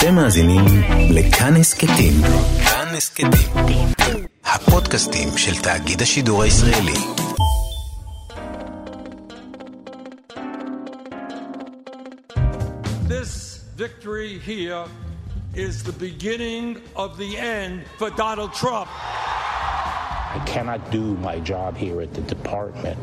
אתם מאזינים לכאן הסכתים. כאן הסכתים. הפודקאסטים של תאגיד השידור הישראלי. This victory here is the beginning of the end for Donald Trump. I cannot do my job here at the department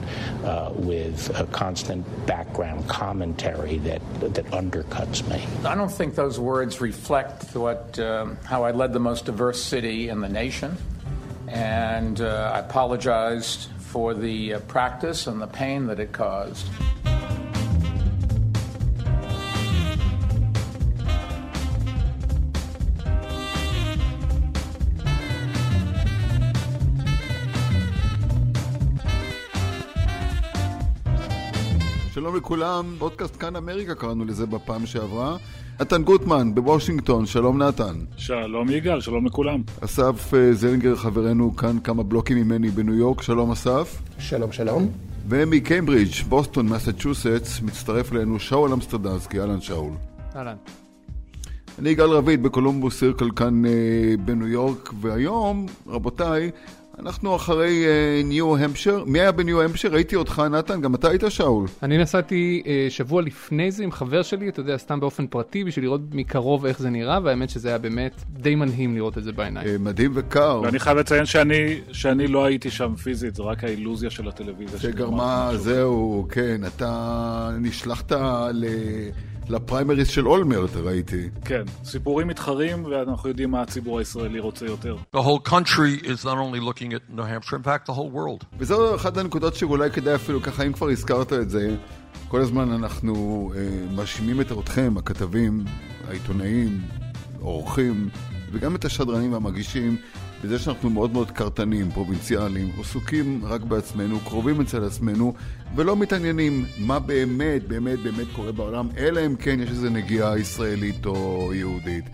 uh, with a constant background commentary that that undercuts me. I don't think those words reflect what um, how I led the most diverse city in the nation, and uh, I apologized for the uh, practice and the pain that it caused. שלום לכולם, פודקאסט כאן אמריקה קראנו לזה בפעם שעברה. נתן גוטמן בוושינגטון, שלום נתן. שלום יגאל, שלום לכולם. אסף אה, זלינגר חברנו כאן כמה בלוקים ממני בניו יורק, שלום אסף. שלום שלום. ומקיימברידג', בוסטון, מסצ'וסטס, מצטרף אלינו שאול אמסטרדמסקי, אהלן שאול. אהלן. אני יגאל רביד בקולומבוס סירקל כאן אה, בניו יורק, והיום, רבותיי, אנחנו אחרי ניו המפשר. מי היה בניו המפשר? ראיתי אותך, נתן, גם אתה היית שאול. אני נסעתי אה, שבוע לפני זה עם חבר שלי, אתה יודע, סתם באופן פרטי, בשביל לראות מקרוב איך זה נראה, והאמת שזה היה באמת די מדהים לראות את זה בעיניים. אה, מדהים וקר. ואני חייב לציין שאני, שאני לא הייתי שם פיזית, זה רק האילוזיה של הטלוויזיה. שגרמה, זהו, כן, אתה נשלחת ל... לפריימריס של אולמרט, ראיתי. כן, סיפורים מתחרים, ואנחנו יודעים מה הציבור הישראלי רוצה יותר. The whole country is not only looking at New Hampshire, in fact, the whole world. וזו אחת הנקודות שאולי כדאי אפילו ככה, אם כבר הזכרת את זה, כל הזמן אנחנו אה, מאשימים את אתכם, הכתבים, העיתונאים, האורחים, וגם את השדרנים והמגישים, בזה שאנחנו מאוד מאוד קרטנים, פרובינציאליים, עסוקים רק בעצמנו, קרובים אצל עצמנו, ולא מתעניינים מה באמת, באמת, באמת קורה בעולם, אלא אם כן יש איזו נגיעה ישראלית או יהודית.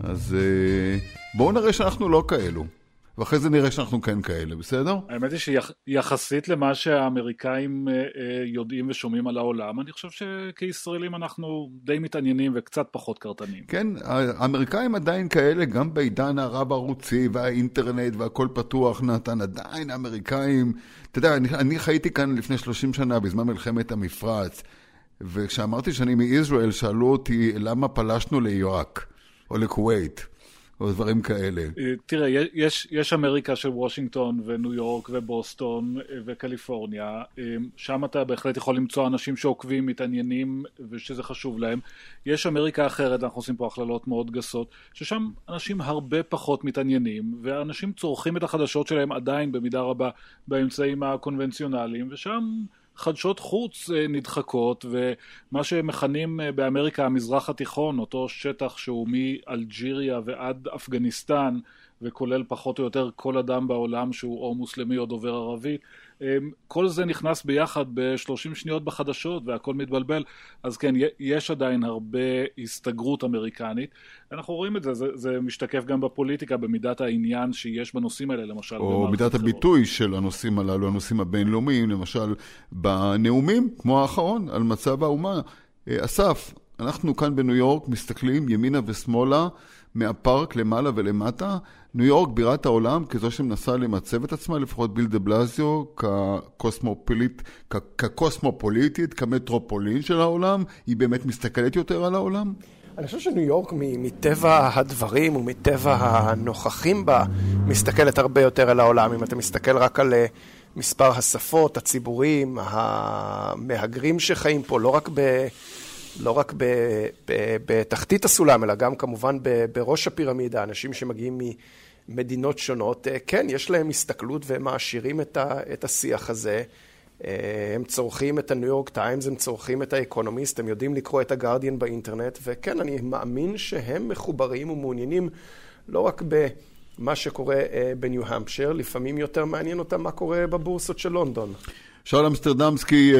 אז אה, בואו נראה שאנחנו לא כאלו. ואחרי זה נראה שאנחנו כן כאלה, בסדר? האמת היא שיחסית למה שהאמריקאים אה, אה, יודעים ושומעים על העולם, אני חושב שכישראלים אנחנו די מתעניינים וקצת פחות קרטנים. כן, האמריקאים עדיין כאלה, גם בעידן הרב-ערוצי והאינטרנט והכל פתוח, נתן, עדיין האמריקאים, אתה יודע, אני, אני חייתי כאן לפני 30 שנה, בזמן מלחמת המפרץ, וכשאמרתי שאני מישראל, שאלו אותי למה פלשנו לעיראק או לכווית. או דברים כאלה. תראה, יש, יש אמריקה של וושינגטון וניו יורק ובוסטון וקליפורניה, שם אתה בהחלט יכול למצוא אנשים שעוקבים, מתעניינים ושזה חשוב להם. יש אמריקה אחרת, אנחנו עושים פה הכללות מאוד גסות, ששם אנשים הרבה פחות מתעניינים, ואנשים צורכים את החדשות שלהם עדיין במידה רבה באמצעים הקונבנציונליים, ושם... חדשות חוץ נדחקות, ומה שמכנים באמריקה המזרח התיכון, אותו שטח שהוא מאלג'יריה ועד אפגניסטן, וכולל פחות או יותר כל אדם בעולם שהוא או מוסלמי או דובר ערבית, כל זה נכנס ביחד ב-30 שניות בחדשות והכל מתבלבל, אז כן, יש עדיין הרבה הסתגרות אמריקנית. אנחנו רואים את זה, זה, זה משתקף גם בפוליטיקה, במידת העניין שיש בנושאים האלה, למשל. או מידת הביטוי של הנושאים הללו, הנושאים הבינלאומיים, למשל בנאומים, כמו האחרון, על מצב האומה. אסף, אנחנו כאן בניו יורק מסתכלים ימינה ושמאלה, מהפארק למעלה ולמטה. ניו יורק, בירת העולם, כזו שמנסה למצב את עצמה, לפחות ביל דה בלזיו, כקוסמופוליט, כקוסמופוליטית, כמטרופולין של העולם, היא באמת מסתכלת יותר על העולם? אני חושב שניו יורק מטבע הדברים ומטבע הנוכחים בה, מסתכלת הרבה יותר על העולם. אם אתה מסתכל רק על מספר השפות, הציבורים, המהגרים שחיים פה, לא רק ב... לא רק ב, ב, בתחתית הסולם, אלא גם כמובן ב, בראש הפירמידה, אנשים שמגיעים ממדינות שונות, כן, יש להם הסתכלות והם מעשירים את, ה, את השיח הזה. הם צורכים את הניו יורק טיימס, הם צורכים את האקונומיסט, הם יודעים לקרוא את הגרדיאן באינטרנט, וכן, אני מאמין שהם מחוברים ומעוניינים לא רק במה שקורה בניו המפשר, לפעמים יותר מעניין אותם מה קורה בבורסות של לונדון. שאול אמסטרדמסקי,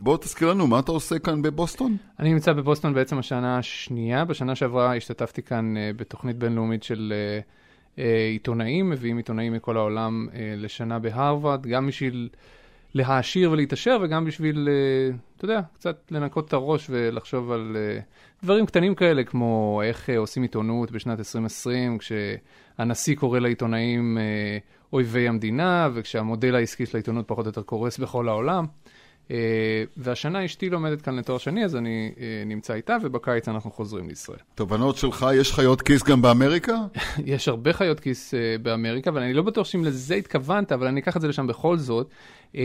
בוא תזכיר לנו, מה אתה עושה כאן בבוסטון? אני נמצא בבוסטון בעצם השנה השנייה. בשנה שעברה השתתפתי כאן בתוכנית בינלאומית של עיתונאים, מביאים עיתונאים מכל העולם לשנה בהרווארד, גם בשביל להעשיר ולהתעשר, וגם בשביל, אה, אתה יודע, קצת לנקות את הראש ולחשוב על אה, דברים קטנים כאלה, כמו איך אה, עושים עיתונות בשנת 2020, כשהנשיא קורא לעיתונאים אויבי המדינה, וכשהמודל העסקי של העיתונות פחות או יותר קורס בכל העולם. Uh, והשנה אשתי לומדת כאן לתואר שני, אז אני uh, נמצא איתה, ובקיץ אנחנו חוזרים לישראל. תובנות שלך, יש חיות כיס גם באמריקה? יש הרבה חיות כיס uh, באמריקה, אבל אני לא בטוח שאם לזה התכוונת, אבל אני אקח את זה לשם בכל זאת. Uh,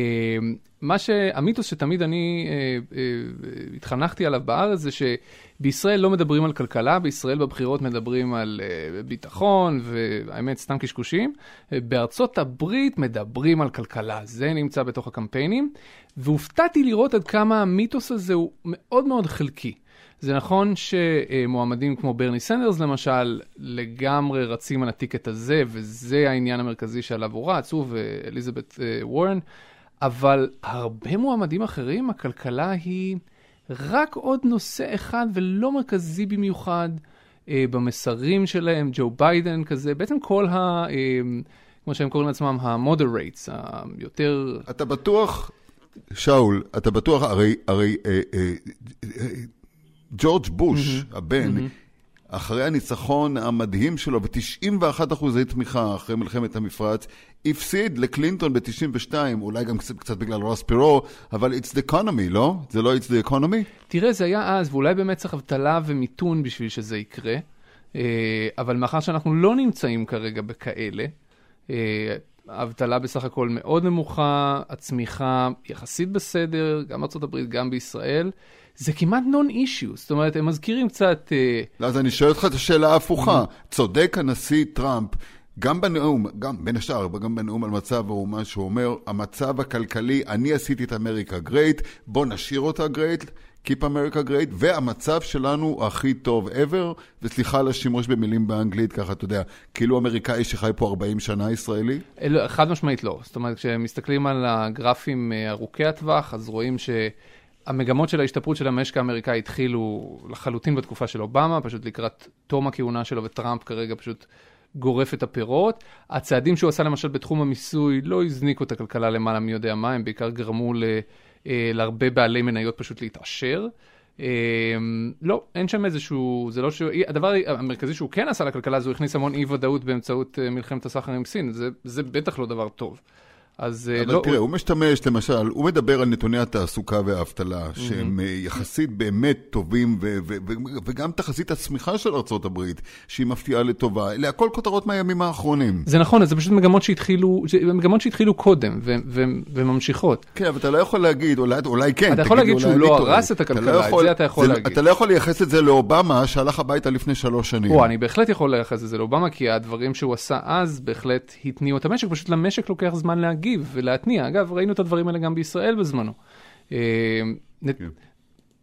מה ש... המיתוס שתמיד אני uh, uh, התחנכתי עליו בארץ זה שבישראל לא מדברים על כלכלה, בישראל בבחירות מדברים על ביטחון, והאמת, סתם קשקושים. בארצות הברית מדברים על כלכלה, זה נמצא בתוך הקמפיינים. והופתעתי לראות עד כמה המיתוס הזה הוא מאוד מאוד חלקי. זה נכון שמועמדים כמו ברני סנדרס למשל, לגמרי רצים על הטיקט הזה, וזה העניין המרכזי שעליו הוא רץ, הוא ואליזבת אה, וורן, אבל הרבה מועמדים אחרים, הכלכלה היא רק עוד נושא אחד ולא מרכזי במיוחד אה, במסרים שלהם, ג'ו ביידן כזה, בעצם כל ה... אה, כמו שהם קוראים לעצמם, ה-moderates, היותר... אתה בטוח שאול, אתה בטוח, הרי, הרי אה, אה, אה, ג'ורג' בוש, mm-hmm. הבן, mm-hmm. אחרי הניצחון המדהים שלו, ב-91 אחוזי תמיכה אחרי מלחמת המפרץ, הפסיד לקלינטון ב-92, אולי גם קצת, קצת בגלל רוס פירו, אבל it's the economy, לא? זה לא it's the economy? תראה, זה היה אז, ואולי באמת צריך אבטלה ומיתון בשביל שזה יקרה, אה, אבל מאחר שאנחנו לא נמצאים כרגע בכאלה, אה, האבטלה בסך הכל מאוד נמוכה, הצמיחה יחסית בסדר, גם בארה"ב, גם בישראל. זה כמעט נון אישיו, זאת אומרת, הם מזכירים קצת... אה, לא, אז אני שואל אותך את השאלה ההפוכה. צודק הנשיא טראמפ, גם בנאום, גם בין השאר, גם בנאום על מצב האומה, שהוא אומר, המצב הכלכלי, אני עשיתי את אמריקה great, בוא נשאיר אותה great. Keep America Great, והמצב שלנו הכי טוב ever, וסליחה על השימוש במילים באנגלית, ככה אתה יודע, כאילו אמריקאי שחי פה 40 שנה ישראלי? לא, חד משמעית לא. זאת אומרת, כשמסתכלים על הגרפים אה, ארוכי הטווח, אז רואים ש... המגמות של ההשתפרות של המשק האמריקאי התחילו לחלוטין בתקופה של אובמה, פשוט לקראת תום הכהונה שלו, וטראמפ כרגע פשוט גורף את הפירות. הצעדים שהוא עשה למשל בתחום המיסוי לא הזניקו את הכלכלה למעלה מי יודע מה, הם בעיקר גרמו ל... אה, להרבה בעלי מניות פשוט להתעשר. אה, לא, אין שם איזשהו, זה לא ש... הדבר המרכזי שהוא כן עשה לכלכלה זה הוא הכניס המון אי ודאות באמצעות אה, מלחמת הסחר עם סין, זה, זה בטח לא דבר טוב. אז אה, אבל לא... תראה, הוא משתמש, למשל, הוא מדבר על נתוני התעסוקה והאבטלה, mm-hmm. שהם אה, יחסית באמת טובים, ו- ו- ו- וגם תחזית הצמיחה של ארה"ב, שהיא מפתיעה לטובה. אלה הכל כותרות מהימים האחרונים. זה נכון, זה פשוט מגמות שהתחילו, מגמות שהתחילו קודם, ו- ו- וממשיכות. כן, אבל אתה לא יכול להגיד, אולי, אולי כן. אתה יכול להגיד שהוא לא הרס את הכלכלה, לא יכול, את זה אתה יכול זה, להגיד. אתה לא יכול לייחס את זה לאובמה, שהלך הביתה לפני שלוש שנים. או, אני בהחלט יכול לייחס את זה לאובמה, כי הדברים שהוא עשה אז בהחלט התניעו את המשק, פשוט למשק לוקח זמן להגיב ולהתניע. אגב, ראינו את הדברים האלה גם בישראל בזמנו. אה, כן.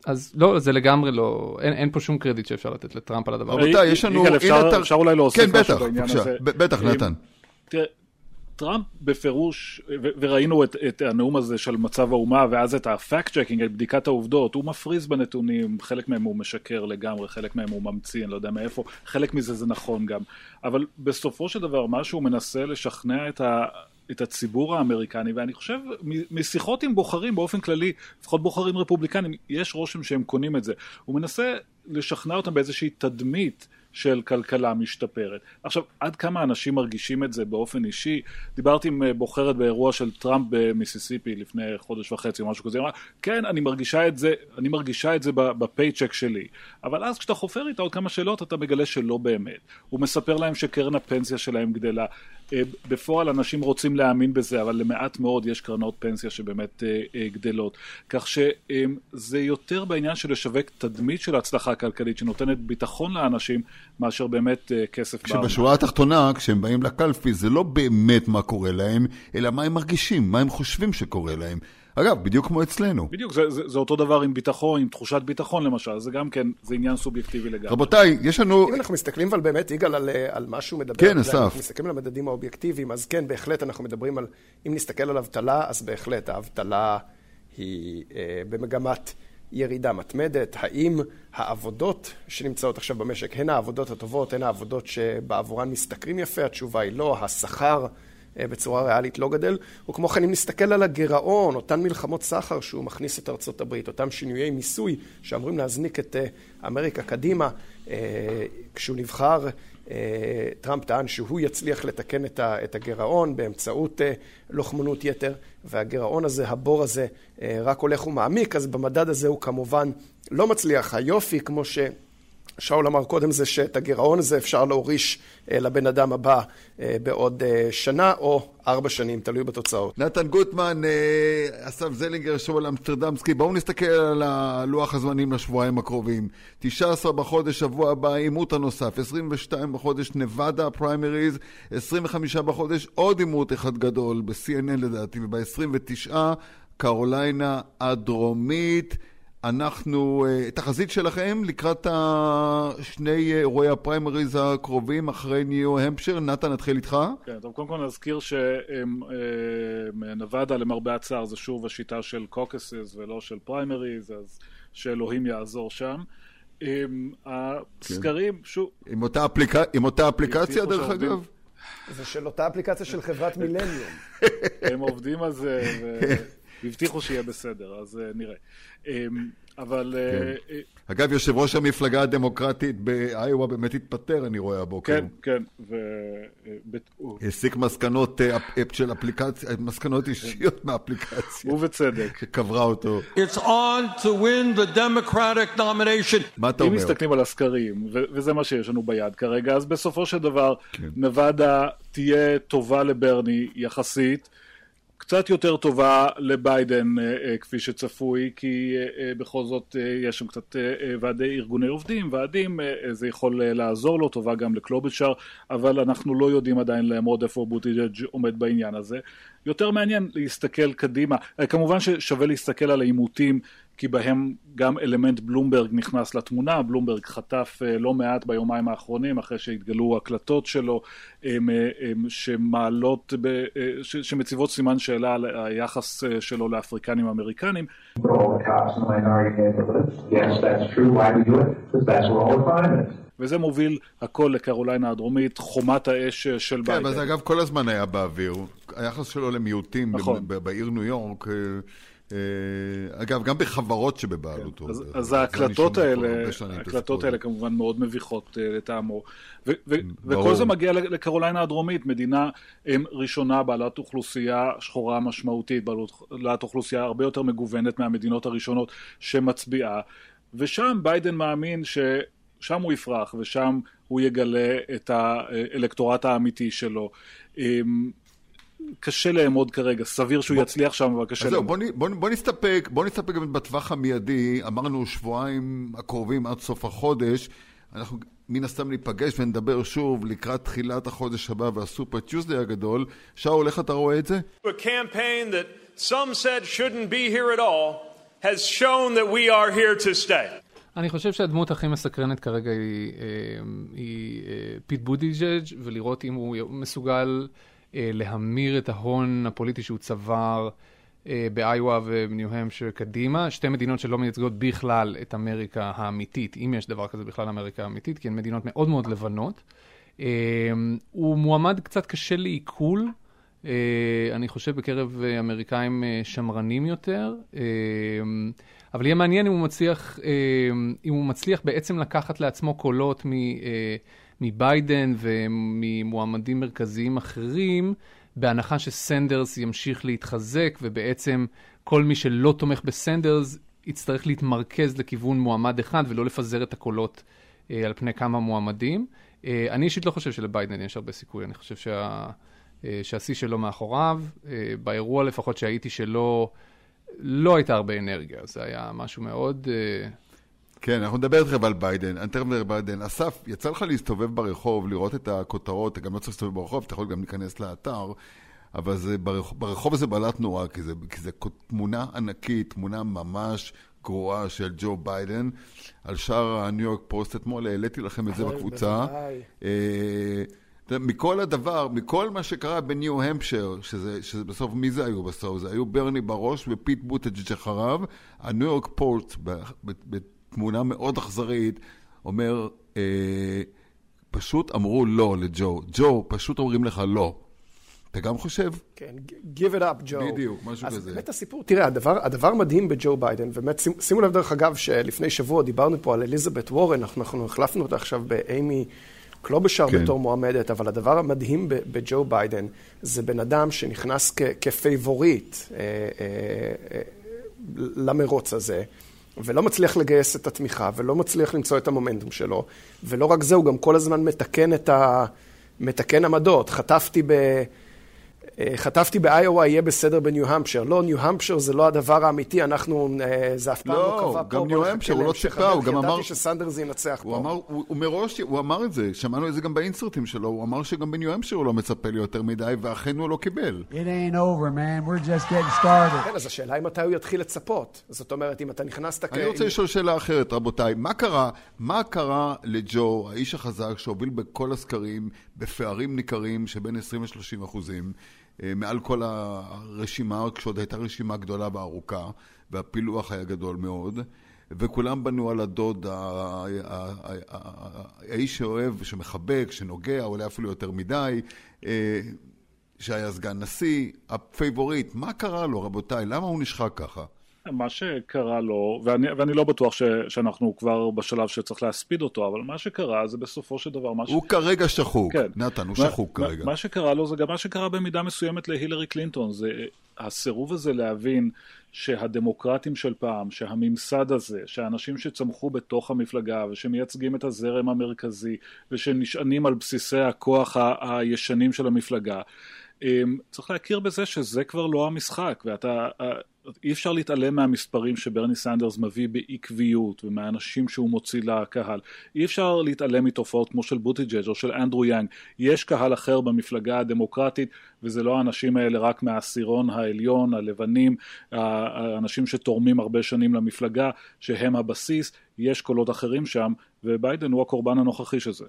אז לא, זה לגמרי לא, אין, אין פה שום קרדיט שאפשר לתת לטראמפ על הדבר הזה. רבותיי, יש לנו... יגאל, אפשר, אתה... אפשר אולי להוסיף כן, משהו בעניין בטח, הזה. בטח, נתן. תראה, טראמפ בפירוש, וראינו את, את הנאום הזה של מצב האומה ואז את ה fact checking, את בדיקת העובדות, הוא מפריז בנתונים, חלק מהם הוא משקר לגמרי, חלק מהם הוא ממציא, אני לא יודע מאיפה, חלק מזה זה נכון גם, אבל בסופו של דבר מה שהוא מנסה לשכנע את ה... את הציבור האמריקני, ואני חושב, משיחות עם בוחרים באופן כללי, לפחות בוחרים רפובליקנים, יש רושם שהם קונים את זה. הוא מנסה לשכנע אותם באיזושהי תדמית של כלכלה משתפרת. עכשיו, עד כמה אנשים מרגישים את זה באופן אישי? דיברתי עם אה, בוחרת באירוע של טראמפ במיסיסיפי לפני חודש וחצי או משהו כזה, היא אמרה, כן, אני מרגישה את זה, אני מרגישה את זה בפייצ'ק שלי. אבל אז כשאתה חופר איתה עוד כמה שאלות, אתה מגלה שלא באמת. הוא מספר להם שקרן הפנסיה שלהם גדלה. אה, בפועל אנשים רוצים להאמין בזה, אבל למעט מאוד יש קרנות פנסיה שבאמת אה, גדלות. כך שזה יותר בעניין של לשווק תדמית של הצלחה כלכלית שנותנת ביטחון לאנשים, מאשר באמת כסף בארנק. כשבשורה התחתונה, כשהם באים לקלפי, זה לא באמת מה קורה להם, אלא מה הם מרגישים, מה הם חושבים שקורה להם. אגב, בדיוק כמו אצלנו. בדיוק, זה, זה, זה אותו דבר עם ביטחון, עם תחושת ביטחון למשל, זה גם כן, זה עניין סובייקטיבי לגמרי. רבותיי, יש לנו... אם אנחנו מסתכלים אבל באמת, יגאל, על, על מה שהוא מדבר, כן, אסף. אנחנו מסתכלים על המדדים האובייקטיביים, אז כן, בהחלט אנחנו מדברים על, אם נסתכל על אבטלה, אז בהחלט האבטלה היא אה, במגמת ירידה מתמדת? האם העבודות שנמצאות עכשיו במשק הן העבודות הטובות, הן העבודות שבעבורן משתכרים יפה? התשובה היא לא. השכר בצורה ריאלית לא גדל. וכמו כן, אם נסתכל על הגירעון, אותן מלחמות סחר שהוא מכניס את ארצות הברית, אותם שינויי מיסוי שאמורים להזניק את אמריקה קדימה, כשהוא נבחר טראמפ טען שהוא יצליח לתקן את הגירעון באמצעות לוחמנות יתר, והגירעון הזה, הבור הזה, רק הולך ומעמיק, אז במדד הזה הוא כמובן לא מצליח. היופי, כמו ש... שאול אמר קודם זה שאת הגירעון הזה אפשר להוריש לבן אדם הבא בעוד שנה או ארבע שנים, תלוי בתוצאות. נתן גוטמן, אסף זלינגר, שאול אמסטרדמסקי, בואו נסתכל על הלוח הזמנים לשבועיים הקרובים. 19 בחודש, שבוע הבא, עימות הנוסף, 22 בחודש, נבדה פריימריז, 25 בחודש, עוד עימות אחד גדול, ב-CNN לדעתי, וב-29, קרוליינה הדרומית. אנחנו, תחזית שלכם לקראת שני אירועי הפריימריז הקרובים אחרי ניו-המפשר. נתן, נתחיל איתך. כן, טוב, קודם כל נזכיר שנבדה למרבה הצער זה שוב השיטה של קוקסס ולא של פריימריז, אז שאלוהים יעזור שם. הסקרים, שוב... עם אותה, אפליק... עם אותה אפליקציה, דרך אגב? זה של אותה אפליקציה של חברת מילניום. הם עובדים על זה, והבטיחו שיהיה בסדר, אז נראה. אבל... כן. אגב, יושב ראש המפלגה הדמוקרטית באיואה באמת התפטר, אני רואה הבוקר. כן, כן. ו... הסיק מסקנות של אפליקציה, מסקנות אישיות מהאפליקציה. ובצדק. שקברה אותו. It's on to win the Democratic nomination. מה אתה אומר? אם מסתכלים על הסקרים, וזה מה שיש לנו ביד כרגע, אז בסופו של דבר, כן. נבדה תהיה טובה לברני יחסית. קצת יותר טובה לביידן כפי שצפוי, כי בכל זאת יש שם קצת ועדי ארגוני עובדים, ועדים, זה יכול לעזור לו, טובה גם לקלובשאר, אבל אנחנו לא יודעים עדיין לעמוד איפה בוטיג'אג' עומד בעניין הזה. יותר מעניין להסתכל קדימה, כמובן ששווה להסתכל על העימותים כי בהם גם אלמנט בלומברג נכנס לתמונה, בלומברג חטף לא מעט ביומיים האחרונים אחרי שהתגלו הקלטות שלו שמעלות, שמציבות סימן שאלה על היחס שלו לאפריקנים אמריקנים. וזה מוביל הכל לקרוליינה הדרומית, חומת האש של ביידן. כן, אבל זה אגב כל הזמן היה באוויר. היחס שלו למיעוטים נכון. בעיר ניו יורק. אגב, גם בחברות שבבעלותו. אז, אז ההקלטות האלה, ההקלטות האלה כמובן מאוד מביכות לטעמו. ו- ו- וכל זה מגיע לקרוליינה הדרומית, מדינה ראשונה בעלת אוכלוסייה שחורה משמעותית, בעלת אוכלוסייה הרבה יותר מגוונת מהמדינות הראשונות שמצביעה, ושם ביידן מאמין ש... שם הוא יפרח ושם הוא יגלה את האלקטורט האמיתי שלו. קשה לאמוד כרגע, סביר שהוא בוא, יצליח שם, אבל קשה לאמוד. בוא, בוא, בוא נסתפק, בוא נסתפק בטווח המיידי, אמרנו שבועיים הקרובים עד סוף החודש, אנחנו מן הסתם ניפגש ונדבר שוב לקראת תחילת החודש הבא והסופר טיוזדי הגדול. שאול, איך אתה רואה את זה? A campaign that some said shouldn't be here at all has shown that we are here to stay. אני חושב שהדמות הכי מסקרנת כרגע היא, היא פיט בוטיג'אג' ולראות אם הוא מסוגל להמיר את ההון הפוליטי שהוא צבר באיואה ובניו-המפשר קדימה, שתי מדינות שלא מייצגות בכלל את אמריקה האמיתית, אם יש דבר כזה בכלל אמריקה האמיתית, כי הן מדינות מאוד מאוד לבנות. הוא מועמד קצת קשה לעיכול, אני חושב בקרב אמריקאים שמרנים יותר, אבל יהיה מעניין אם הוא מצליח, אם הוא מצליח בעצם לקחת לעצמו קולות מ... מביידן וממועמדים מרכזיים אחרים, בהנחה שסנדרס ימשיך להתחזק, ובעצם כל מי שלא תומך בסנדרס יצטרך להתמרכז לכיוון מועמד אחד ולא לפזר את הקולות אה, על פני כמה מועמדים. אה, אני אישית לא חושב שלביידן יש הרבה סיכוי, אני חושב שה, אה, שהשיא שלו מאחוריו, אה, באירוע לפחות שהייתי שלו, לא הייתה הרבה אנרגיה, זה היה משהו מאוד... אה, כן, אנחנו נדבר איתכם על ביידן, אני תכף נדבר על ביידן. אסף, יצא לך להסתובב ברחוב, לראות את הכותרות, אתה גם לא צריך להסתובב ברחוב, אתה יכול גם להיכנס לאתר, אבל זה ברחוב, ברחוב הזה בעלת נורא, כי זה, כי זה תמונה ענקית, תמונה ממש גרועה של ג'ו ביידן, על שער הניו יורק פוסט אתמול, העליתי לכם את זה בקבוצה. אה, מכל הדבר, מכל מה שקרה בניו-המפשר, שזה, שזה בסוף, מי זה היו בסוף? זה היו ברני בראש ופיט בוטיג'אג' אחריו, הניו יורק פוסט, תמונה מאוד אכזרית, אומר, אה, פשוט אמרו לא לג'ו. ג'ו, פשוט אומרים לך לא. אתה גם חושב? כן, give it up, ג'ו. בדיוק, משהו אז כזה. באמת הסיפור, תראה, הדבר, הדבר מדהים בג'ו ביידן, באמת, שימו, שימו לב דרך אגב, שלפני שבוע דיברנו פה על אליזבת וורן, אנחנו, אנחנו החלפנו אותה עכשיו באימי קלובשר כן. בתור מועמדת, אבל הדבר המדהים בג'ו ביידן, זה בן אדם שנכנס כ, כפייבוריט אה, אה, אה, למרוץ הזה. ולא מצליח לגייס את התמיכה, ולא מצליח למצוא את המומנטום שלו, ולא רק זה, הוא גם כל הזמן מתקן את ה... מתקן עמדות. חטפתי ב... אה, חטפתי באיואה, יהיה בסדר בניו-המפשר. לא, ניו-המפשר זה לא הדבר האמיתי, אנחנו, אה, זה אף פעם לא לא, קבע פה. גם בוא ניו-המפשר, הוא לא ציפה, הוא. גם אמר- ידעתי שסנדרס ינצח הוא פה. אמר, הוא, הוא מראש, הוא אמר את זה, שמענו את זה גם באינסרטים שלו, הוא אמר שגם בניו-המפשר הוא לא מצפה לי יותר מדי, ואכן הוא לא קיבל. It ain't over, man. We're just getting started. כן, אז השאלה היא מתי הוא יתחיל לצפות. זאת אומרת, אם אתה נכנסת כ... אני רוצה לשאול שאלה אחרת, רבותיי. מה קרה, מה קרה לג'ו, האיש החזק שהוביל בכל הסקרים, בפערים ניכרים שבין 20 ל-30 אחוזים, אה, מעל כל הרשימה, כשעוד הייתה רשימה גדולה וארוכה, והפילוח היה גדול מאוד, וכולם בנו על הדוד, האיש שאוהב, שמחבק, שנוגע, אולי אפילו יותר מדי, אה, שהיה סגן נשיא, הפייבוריט. מה קרה לו, רבותיי? למה הוא נשחק ככה? מה שקרה לו, ואני, ואני לא בטוח ש, שאנחנו כבר בשלב שצריך להספיד אותו, אבל מה שקרה זה בסופו של דבר... מה ש... הוא כרגע שחוק. כן. נתן, הוא מה- שחוק מה- כרגע. מה שקרה לו זה גם מה שקרה במידה מסוימת להילרי קלינטון, זה הסירוב הזה להבין שהדמוקרטים של פעם, שהממסד הזה, שהאנשים שצמחו בתוך המפלגה ושמייצגים את הזרם המרכזי ושנשענים על בסיסי הכוח ה- הישנים של המפלגה, אמ, צריך להכיר בזה שזה כבר לא המשחק, ואתה... אי אפשר להתעלם מהמספרים שברני סנדרס מביא בעקביות ומהאנשים שהוא מוציא לקהל. אי אפשר להתעלם מתופעות כמו של בוטיג'אג' או של אנדרו יאנג. יש קהל אחר במפלגה הדמוקרטית וזה לא האנשים האלה רק מהעשירון העליון, הלבנים, האנשים שתורמים הרבה שנים למפלגה, שהם הבסיס. יש קולות אחרים שם וביידן הוא הקורבן הנוכחי של זה.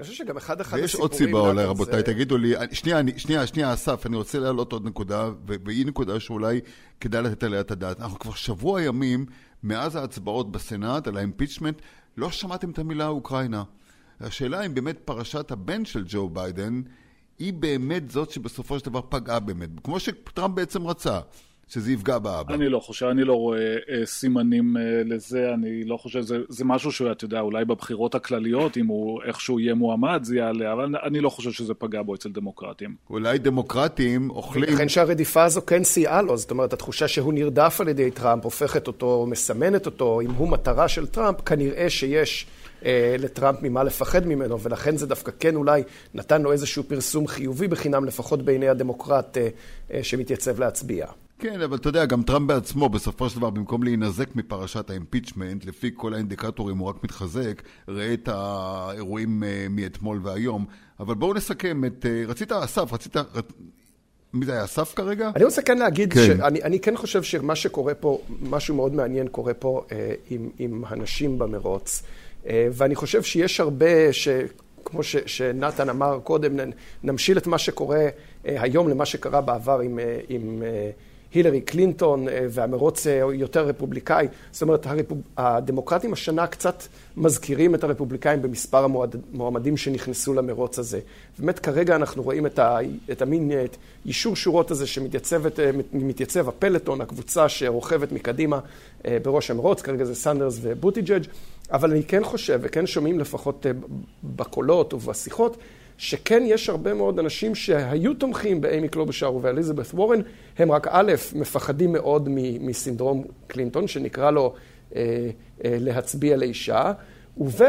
אני חושב שגם אחד אחד ויש עוד סיבה אולי, רבותיי, זה- תגידו לי, שנייה, אני- שנייה, שנייה, אסף, אני רוצה להעלות עוד נקודה, והיא נקודה שאולי כדאי לתת עליה את הדעת. אנחנו כבר שבוע ימים מאז ההצבעות בסנאט על האימפיצ'מנט, לא שמעתם את המילה אוקראינה. השאלה אם באמת פרשת הבן של ג'ו ביידן, היא באמת זאת שבסופו של דבר פגעה באמת, כמו שטראמפ בעצם רצה, שזה יפגע באבא. אני לא חושב, אני לא רואה אה, סימנים אה, לזה, אני לא חושב, זה, זה משהו שאתה יודע, אולי בבחירות הכלליות, אם הוא איכשהו יהיה מועמד, זה יעלה, אבל אני לא חושב שזה פגע בו אצל דמוקרטים. אולי דמוקרטים אוכלים... לכן שהרדיפה הזו כן סייעה לו, זאת אומרת, התחושה שהוא נרדף על ידי טראמפ הופכת אותו, מסמנת אותו, אם הוא מטרה של טראמפ, כנראה שיש אה, לטראמפ ממה לפחד ממנו, ולכן זה דווקא כן אולי נתן לו איזשהו פרסום חיובי בחינם, לפחות בעיני הדמוקרט אה, אה, שמתייצב להצביע. כן, אבל אתה יודע, גם טראמפ בעצמו, בסופו של דבר, במקום להינזק מפרשת האימפיצ'מנט, לפי כל האינדיקטורים הוא רק מתחזק, ראה את האירועים אה, מאתמול והיום. אבל בואו נסכם את... אה, רצית, אסף, רצית... רצ- מי זה היה, אסף כרגע? אני רוצה כן להגיד כן. שאני אני כן חושב שמה שקורה פה, משהו מאוד מעניין קורה פה אה, עם, עם הנשים במרוץ. אה, ואני חושב שיש הרבה, ש, כמו ש, שנתן אמר קודם, נמשיל את מה שקורה אה, היום למה שקרה בעבר עם, אה, עם אה, הילרי קלינטון אה, והמרוץ אה, יותר רפובליקאי. זאת אומרת, הרפוב... הדמוקרטים השנה קצת מזכירים את הרפובליקאים במספר. המועמדים שנכנסו למרוץ הזה. באמת כרגע אנחנו רואים את, ה... את המין אה, את יישור שורות הזה שמתייצבת, אה, מתייצב הפלוטון, הקבוצה שרוכבת מקדימה בראש המרוץ, כרגע זה סנדרס ובוטיג'אג', אבל אני כן חושב, וכן שומעים לפחות בקולות ובשיחות, שכן יש הרבה מאוד אנשים שהיו תומכים באימי קלובשר ובאליזבת וורן, הם רק א', מפחדים מאוד מסינדרום קלינטון, שנקרא לו אה, אה, להצביע לאישה, וב',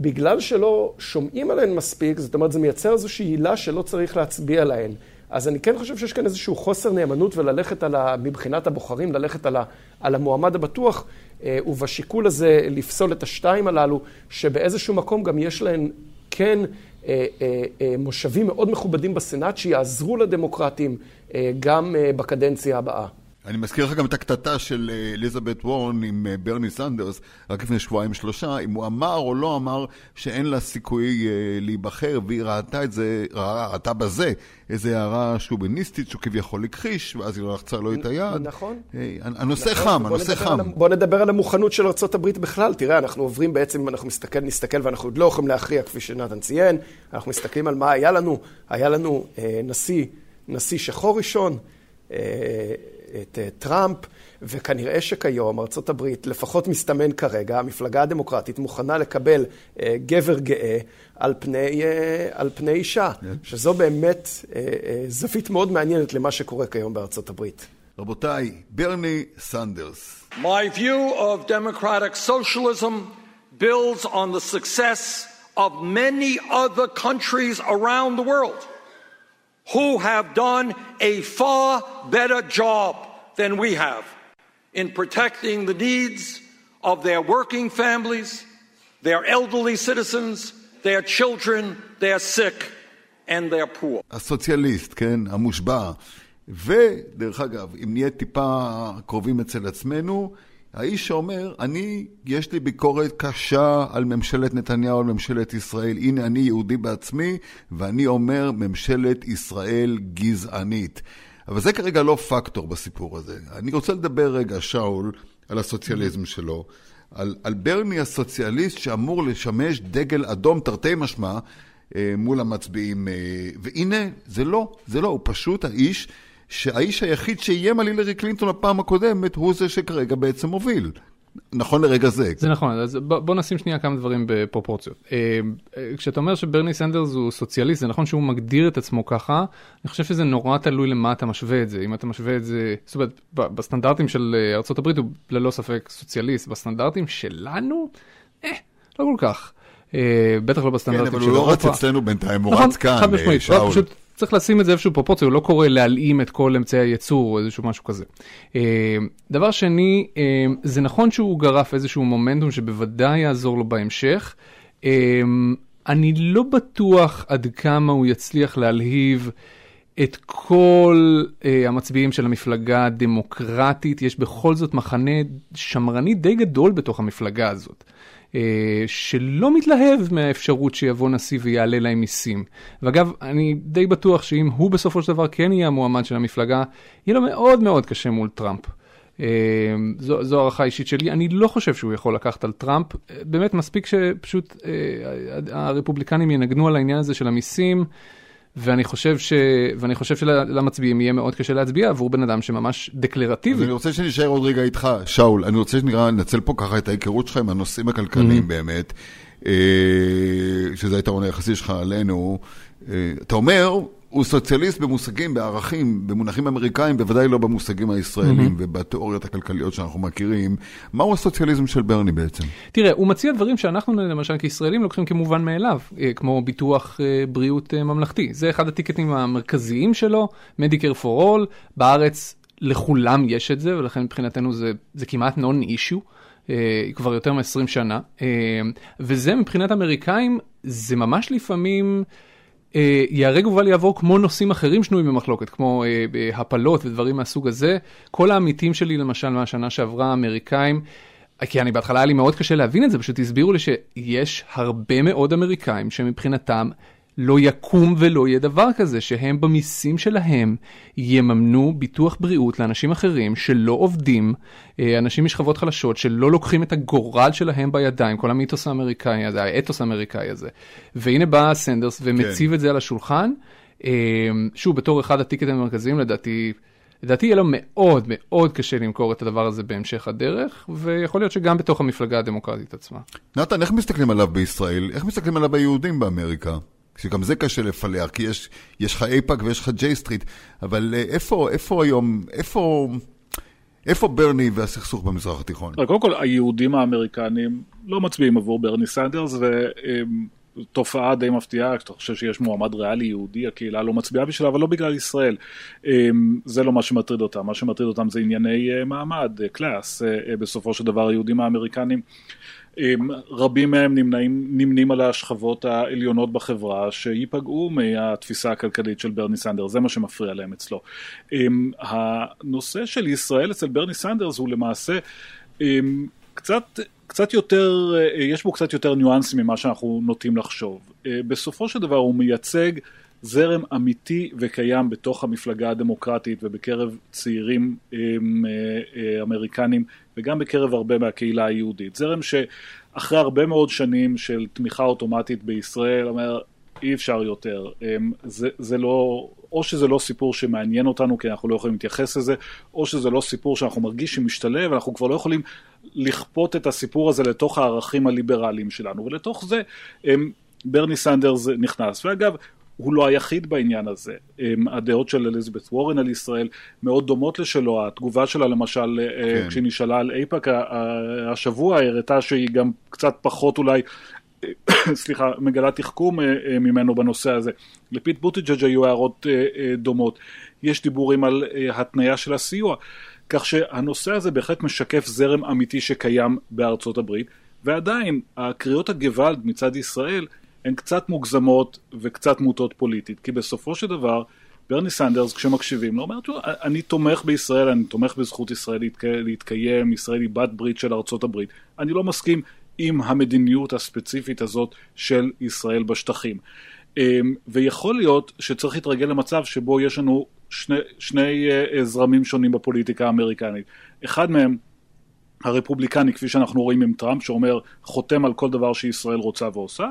בגלל שלא שומעים עליהן מספיק, זאת אומרת, זה מייצר איזושהי עילה שלא צריך להצביע להן. אז אני כן חושב שיש כאן איזשהו חוסר נאמנות וללכת על ה... מבחינת הבוחרים, ללכת על, ה... על המועמד הבטוח, אה, ובשיקול הזה לפסול את השתיים הללו, שבאיזשהו מקום גם יש להן כן מושבים מאוד מכובדים בסנאט שיעזרו לדמוקרטים אה, גם אה, בקדנציה הבאה. אני מזכיר לך גם את הקטטה של אה, אליזבת וורן עם אה, ברני סנדרס, רק לפני שבועיים שלושה, אם הוא אמר או לא אמר שאין לה סיכוי אה, להיבחר, והיא ראתה את זה, ראתה בזה איזו הערה שוביניסטית שהוא כביכול הכחיש, ואז היא לא לחצה לו את היד. נכון. אה, הנושא נכון, חם, הנושא חם. על בוא נדבר על המוכנות של ארה"ב בכלל. תראה, אנחנו עוברים בעצם, אם אנחנו מסתכל, נסתכל ואנחנו עוד לא יכולים להכריע, כפי שנתן ציין, אנחנו מסתכלים על מה היה לנו. היה לנו אה, נשיא נשיא שחור ראשון, את טראמפ, וכנראה שכיום ארצות הברית, לפחות מסתמן כרגע, המפלגה הדמוקרטית מוכנה לקבל גבר גאה על פני, על פני אישה, yeah. שזו באמת זווית מאוד מעניינת למה שקורה כיום בארצות הברית. רבותיי, ברני סנדרס. My view of democratic socialism builds on the success of many other countries around the world who have done a far better job than we have in protecting the needs of their working families, their elderly citizens, their children, their sick, and their poor. הסוציאליסט, כן, המושבע. ודרך אגב, אם נהיה טיפה קרובים אצל עצמנו, האיש שאומר, אני, יש לי ביקורת קשה על ממשלת נתניהו, על ממשלת ישראל. הנה, אני יהודי בעצמי, ואני אומר, ממשלת ישראל גזענית. אבל זה כרגע לא פקטור בסיפור הזה. אני רוצה לדבר רגע, שאול, על הסוציאליזם שלו, על, על ברני הסוציאליסט שאמור לשמש דגל אדום תרתי משמע מול המצביעים. והנה, זה לא, זה לא, הוא פשוט האיש שהאיש היחיד שאיים על הילרי קלינטון הפעם הקודמת הוא זה שכרגע בעצם מוביל. נכון לרגע זה. זה נכון, אז בוא, נשים שנייה כמה דברים בפרופורציות. כשאתה אומר שברני סנדרס הוא סוציאליסט, זה נכון שהוא מגדיר את עצמו ככה, אני חושב שזה נורא תלוי למה אתה משווה את זה. אם אתה משווה את זה, זאת אומרת, בסטנדרטים של ארה"ב הוא ללא ספק סוציאליסט, בסטנדרטים שלנו, אה, לא כל כך. בטח לא בסטנדרטים של אירופה. כן, אבל הוא לא רץ אצלנו בינתיים, הוא רץ כאן, שאול. צריך לשים את זה איפשהו פרופורציה, הוא לא קורא להלאים את כל אמצעי הייצור או איזשהו משהו כזה. דבר שני, זה נכון שהוא גרף איזשהו מומנטום שבוודאי יעזור לו בהמשך. אני לא בטוח עד כמה הוא יצליח להלהיב את כל המצביעים של המפלגה הדמוקרטית. יש בכל זאת מחנה שמרני די גדול בתוך המפלגה הזאת. שלא מתלהב מהאפשרות שיבוא נשיא ויעלה להם מיסים. ואגב, אני די בטוח שאם הוא בסופו של דבר כן יהיה המועמד של המפלגה, יהיה לו מאוד מאוד קשה מול טראמפ. זו, זו הערכה אישית שלי, אני לא חושב שהוא יכול לקחת על טראמפ, באמת מספיק שפשוט הרפובליקנים ינגנו על העניין הזה של המיסים. ואני חושב, ש... ואני חושב שלמצביעים יהיה מאוד קשה להצביע עבור בן אדם שממש דקלרטיבי. אני רוצה שנשאר עוד רגע איתך, שאול, אני רוצה שנראה, לנצל פה ככה את ההיכרות שלך עם הנושאים הכלכליים mm-hmm. באמת, שזה היתרון היחסי שלך עלינו. אתה אומר, הוא סוציאליסט במושגים, בערכים, במונחים אמריקאים, בוודאי לא במושגים הישראלים mm-hmm. ובתיאוריות הכלכליות שאנחנו מכירים. מהו הסוציאליזם של ברני בעצם? תראה, הוא מציע דברים שאנחנו למשל כישראלים לוקחים כמובן מאליו, כמו ביטוח בריאות ממלכתי. זה אחד הטיקטים המרכזיים שלו, Medicare for All, בארץ לכולם יש את זה, ולכן מבחינתנו זה, זה כמעט נון אישיו. כבר יותר מ-20 שנה, וזה מבחינת אמריקאים, זה ממש לפעמים... ייהרג ובל יעבור כמו נושאים אחרים שנויים במחלוקת, כמו הפלות ודברים מהסוג הזה. כל העמיתים שלי, למשל, מהשנה שעברה, האמריקאים, כי אני בהתחלה היה לי מאוד קשה להבין את זה, פשוט הסבירו לי שיש הרבה מאוד אמריקאים שמבחינתם לא יקום ולא יהיה דבר כזה, שהם במיסים שלהם יממנו ביטוח בריאות לאנשים אחרים שלא עובדים, אנשים משכבות חלשות שלא לוקחים את הגורל שלהם בידיים, כל המיתוס האמריקאי הזה, האתוס האמריקאי הזה. והנה בא סנדרס ומציב כן. את זה על השולחן, שוב, בתור אחד ה tickets המרכזיים לדעתי, לדעתי יהיה לו מאוד מאוד קשה למכור את הדבר הזה בהמשך הדרך, ויכול להיות שגם בתוך המפלגה הדמוקרטית עצמה. נתן, איך מסתכלים עליו בישראל? איך מסתכלים עליו היהודים באמריקה? שגם זה קשה לפלח, כי יש, יש לך אייפאק ויש לך ג'יי סטריט, אבל איפה, איפה היום, איפה, איפה ברני והסכסוך במזרח התיכון? קודם כל, היהודים האמריקנים לא מצביעים עבור ברני סנדרס, ותופעה די מפתיעה, כשאתה חושב שיש מועמד ריאלי יהודי, הקהילה לא מצביעה בשבילה, אבל לא בגלל ישראל. זה לא מה שמטריד אותם, מה שמטריד אותם זה ענייני מעמד, class, בסופו של דבר היהודים האמריקנים. רבים מהם נמנעים, נמנים על השכבות העליונות בחברה שייפגעו מהתפיסה הכלכלית של ברני סנדרס, זה מה שמפריע להם אצלו. הנושא של ישראל אצל ברני סנדרס הוא למעשה קצת, קצת יותר, יש בו קצת יותר ניואנסים ממה שאנחנו נוטים לחשוב. בסופו של דבר הוא מייצג זרם אמיתי וקיים בתוך המפלגה הדמוקרטית ובקרב צעירים אמריקנים וגם בקרב הרבה מהקהילה היהודית. זרם שאחרי הרבה מאוד שנים של תמיכה אוטומטית בישראל אומר אי אפשר יותר, זה, זה לא או שזה לא סיפור שמעניין אותנו כי אנחנו לא יכולים להתייחס לזה, או שזה לא סיפור שאנחנו מרגיש שמשתלב, אנחנו כבר לא יכולים לכפות את הסיפור הזה לתוך הערכים הליברליים שלנו, ולתוך זה ברני סנדרס נכנס. ואגב, הוא לא היחיד בעניין הזה. הדעות של אליזבת וורן על ישראל מאוד דומות לשלו, התגובה שלה למשל, אה, כן. כשהיא נשאלה על אייפאק השבוע, הראתה שהיא גם קצת פחות אולי סליחה, מגלה תחכום ממנו בנושא הזה. לפיט בוטיג'ג' היו הערות דומות. יש דיבורים על התניה של הסיוע. כך שהנושא הזה בהחלט משקף זרם אמיתי שקיים בארצות הברית, ועדיין הקריאות הגוואלד מצד ישראל הן קצת מוגזמות וקצת מוטות פוליטית, כי בסופו של דבר ברני סנדרס כשמקשיבים לו אומר, אני תומך בישראל, אני תומך בזכות ישראל להתקיים, ישראל היא בת ברית של ארצות הברית, אני לא מסכים עם המדיניות הספציפית הזאת של ישראל בשטחים. אמ, ויכול להיות שצריך להתרגל למצב שבו יש לנו שני, שני אה, זרמים שונים בפוליטיקה האמריקנית. אחד מהם, הרפובליקני, כפי שאנחנו רואים עם טראמפ, שאומר חותם על כל דבר שישראל רוצה ועושה,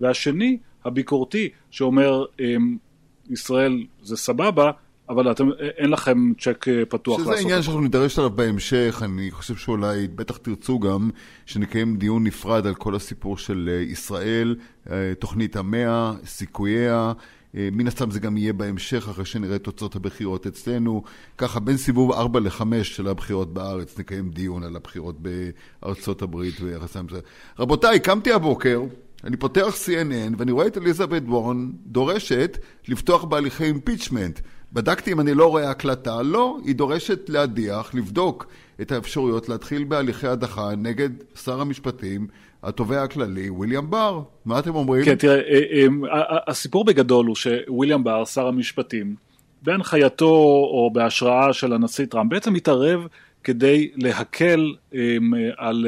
והשני, הביקורתי, שאומר אמ, ישראל זה סבבה, אבל אתם, אין לכם צ'ק אה, פתוח לעשות. שזה עניין שאנחנו נידרש עליו בהמשך, אני חושב שאולי, בטח תרצו גם, שנקיים דיון נפרד על כל הסיפור של אה, ישראל, תוכנית המאה, סיכוייה. מן הסתם זה גם יהיה בהמשך, אחרי שנראה את תוצאות הבחירות אצלנו. ככה, בין סיבוב 4 ל-5 של הבחירות בארץ, נקיים דיון על הבחירות בארצות הברית ויחסם זה. רבותיי, קמתי הבוקר, אני פותח CNN ואני רואה את אליזבת וורן דורשת לפתוח בהליכי impeachment. בדקתי אם אני לא רואה הקלטה, לא, היא דורשת להדיח, לבדוק את האפשרויות להתחיל בהליכי הדחה נגד שר המשפטים, התובע הכללי, וויליאם בר. מה אתם אומרים? כן, תראה, אה, אה, הסיפור בגדול הוא שוויליאם בר, שר המשפטים, בהנחייתו או בהשראה של הנשיא טראמפ, בעצם התערב כדי להקל על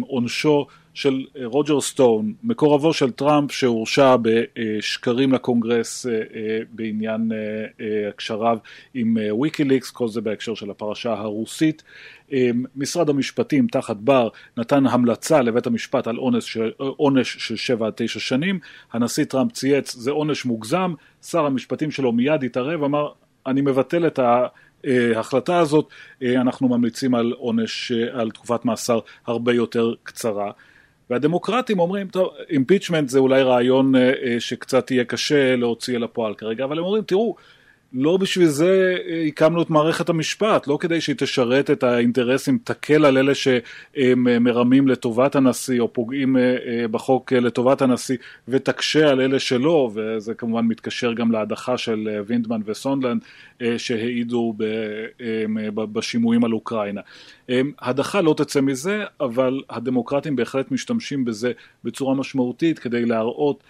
עונשו של רוג'ר סטון, מקורבו של טראמפ שהורשע בשקרים לקונגרס אה, אה, בעניין אה, הקשריו עם ויקיליקס, כל זה בהקשר של הפרשה הרוסית. משרד המשפטים תחת בר נתן המלצה לבית המשפט על עונש, עונש של 7 עד 9 שנים, הנשיא טראמפ צייץ זה עונש מוגזם, שר המשפטים שלו מיד התערב, אמר אני מבטל את ההחלטה הזאת, אנחנו ממליצים על עונש, על תקופת מאסר הרבה יותר קצרה. והדמוקרטים אומרים, טוב, impeachment זה אולי רעיון אה, אה, שקצת יהיה קשה להוציא אל הפועל כרגע, אבל הם אומרים, תראו, לא בשביל זה אה, הקמנו את מערכת המשפט, לא כדי שהיא תשרת את האינטרסים, תקל על אלה שמרמים לטובת הנשיא או פוגעים בחוק לטובת הנשיא ותקשה על אלה שלא, וזה כמובן מתקשר גם להדחה של וינדמן וסונדלנד שהעידו בשימועים על אוקראינה. הדחה לא תצא מזה, אבל הדמוקרטים בהחלט משתמשים בזה בצורה משמעותית כדי להראות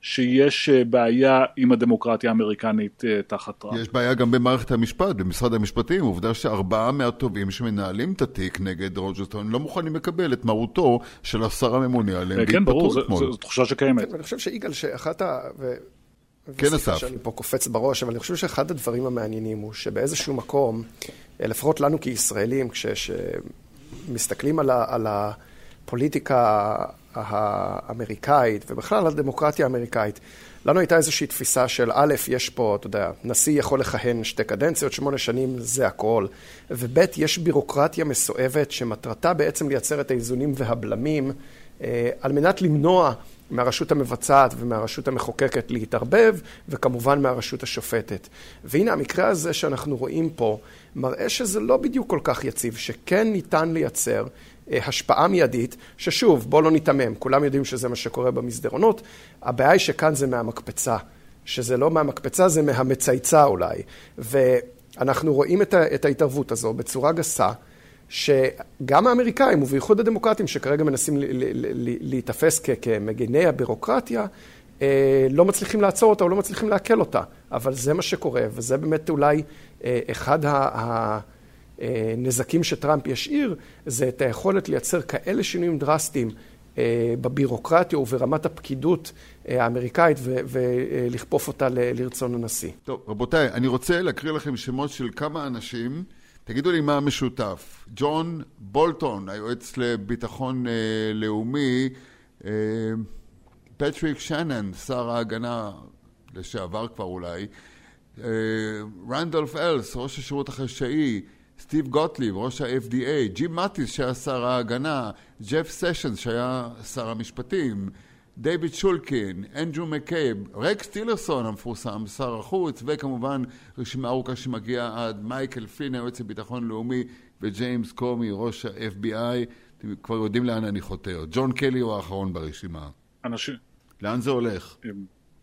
שיש אה, בעיה עם הדמוקרטיה האמריקנית אה, תחת טראמפ. יש בעיה גם במערכת המשפט, במשרד המשפטים. עובדה שארבעה מהטובים שמנהלים את התיק נגד רוג'רסטון לא מוכנים לקבל את מרותו של השר הממונה עליהם. כן, ברור, זו תחושה שקיימת. אני חושב שיגאל, שאחת ה... כן, אסף. שאני פה קופץ בראש, אבל אני חושב שאחד הדברים המעניינים הוא שבאיזשהו מקום, אה, לפחות לנו כישראלים, כשמסתכלים על, על הפוליטיקה האמריקאית, ובכלל הדמוקרטיה האמריקאית, לנו הייתה איזושהי תפיסה של א', יש פה, אתה יודע, נשיא יכול לכהן שתי קדנציות, שמונה שנים, זה הכל, וב', יש בירוקרטיה מסואבת שמטרתה בעצם לייצר את האיזונים והבלמים אה, על מנת למנוע מהרשות המבצעת ומהרשות המחוקקת להתערבב, וכמובן מהרשות השופטת. והנה המקרה הזה שאנחנו רואים פה, מראה שזה לא בדיוק כל כך יציב, שכן ניתן לייצר השפעה מיידית, ששוב, בואו לא ניתמם, כולם יודעים שזה מה שקורה במסדרונות, הבעיה היא שכאן זה מהמקפצה, שזה לא מהמקפצה, זה מהמצייצה אולי. ואנחנו רואים את ההתערבות הזו בצורה גסה. שגם האמריקאים, ובייחוד הדמוקרטים, שכרגע מנסים להיתפס כמגיני הבירוקרטיה, אה, לא מצליחים לעצור אותה או לא מצליחים לעכל אותה. אבל זה מה שקורה, וזה באמת אולי אה, אחד הנזקים שטראמפ ישאיר, זה את היכולת לייצר כאלה שינויים דרסטיים אה, בבירוקרטיה וברמת הפקידות האמריקאית ולכפוף אותה לרצון הנשיא. טוב, רבותיי, אני רוצה להקריא לכם שמות של כמה אנשים. תגידו לי מה המשותף. ג'ון בולטון, היועץ לביטחון אה, לאומי, אה, פטריק שנן, שר ההגנה לשעבר כבר אולי, אה, רנדולף אלס, ראש השירות החשאי, סטיב גוטליב, ראש ה-FDA, ג'ים מטיס שהיה שר ההגנה, ג'ף סשנס שהיה שר המשפטים, דייוויד שולקין, אנדרו מקייב, רקס טילרסון המפורסם, שר החוץ, וכמובן רשימה ארוכה שמגיעה עד מייקל פלין, היועץ לביטחון לאומי, וג'יימס קומי, ראש ה-FBI, אתם כבר יודעים לאן אני חותר. ג'ון קלי הוא האחרון ברשימה. אנשים, לאן זה הולך?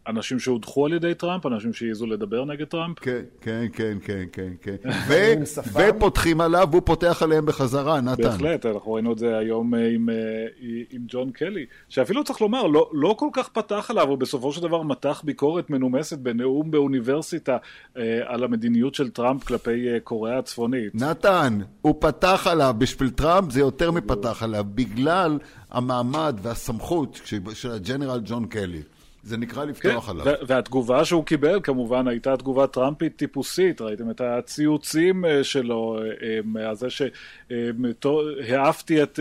אנשים שהודחו על ידי טראמפ, אנשים שהעזו לדבר נגד טראמפ. כן, כן, כן, כן, כן, כן. ו- ופותחים עליו, והוא פותח עליהם בחזרה, נתן. בהחלט, אנחנו ראינו את זה היום אה, עם, אה, עם ג'ון קלי, שאפילו צריך לומר, לא, לא כל כך פתח עליו, הוא בסופו של דבר מתח ביקורת מנומסת בנאום באוניברסיטה אה, על המדיניות של טראמפ כלפי אה, קוריאה הצפונית. נתן, הוא פתח עליו, בשביל טראמפ זה יותר מפתח עליו, בגלל המעמד והסמכות של הג'נרל ג'ון קלי. זה נקרא לפתוח כן, עליו. והתגובה שהוא קיבל כמובן הייתה תגובה טראמפית טיפוסית, ראיתם את הציוצים אה, שלו, אה, אה, זה שהעפתי את,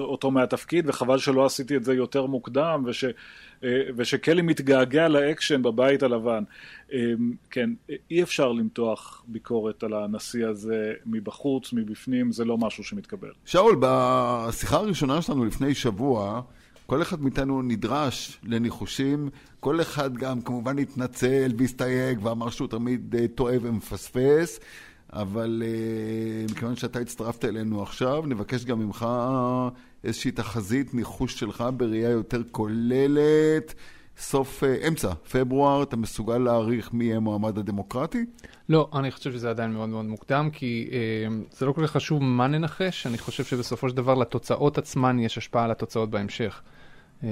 אותו מהתפקיד וחבל שלא עשיתי את זה יותר מוקדם וש, ושקלי מתגעגע לאקשן בבית הלבן. כן, אי אפשר למתוח ביקורת על הנשיא הזה מבחוץ, מבפנים, זה לא משהו שמתקבל. שאול, בשיחה הראשונה שלנו לפני שבוע, כל אחד מאיתנו נדרש לניחושים, כל אחד גם כמובן התנצל והסתייג ואמר שהוא תמיד טועה ומפספס, אבל uh, מכיוון שאתה הצטרפת אלינו עכשיו, נבקש גם ממך איזושהי תחזית, ניחוש שלך בראייה יותר כוללת. סוף, uh, אמצע פברואר, אתה מסוגל להעריך מי יהיה מועמד הדמוקרטי? לא, אני חושב שזה עדיין מאוד מאוד מוקדם, כי אה, זה לא כל כך חשוב מה ננחש, אני חושב שבסופו של דבר לתוצאות עצמן יש השפעה על התוצאות בהמשך, אה,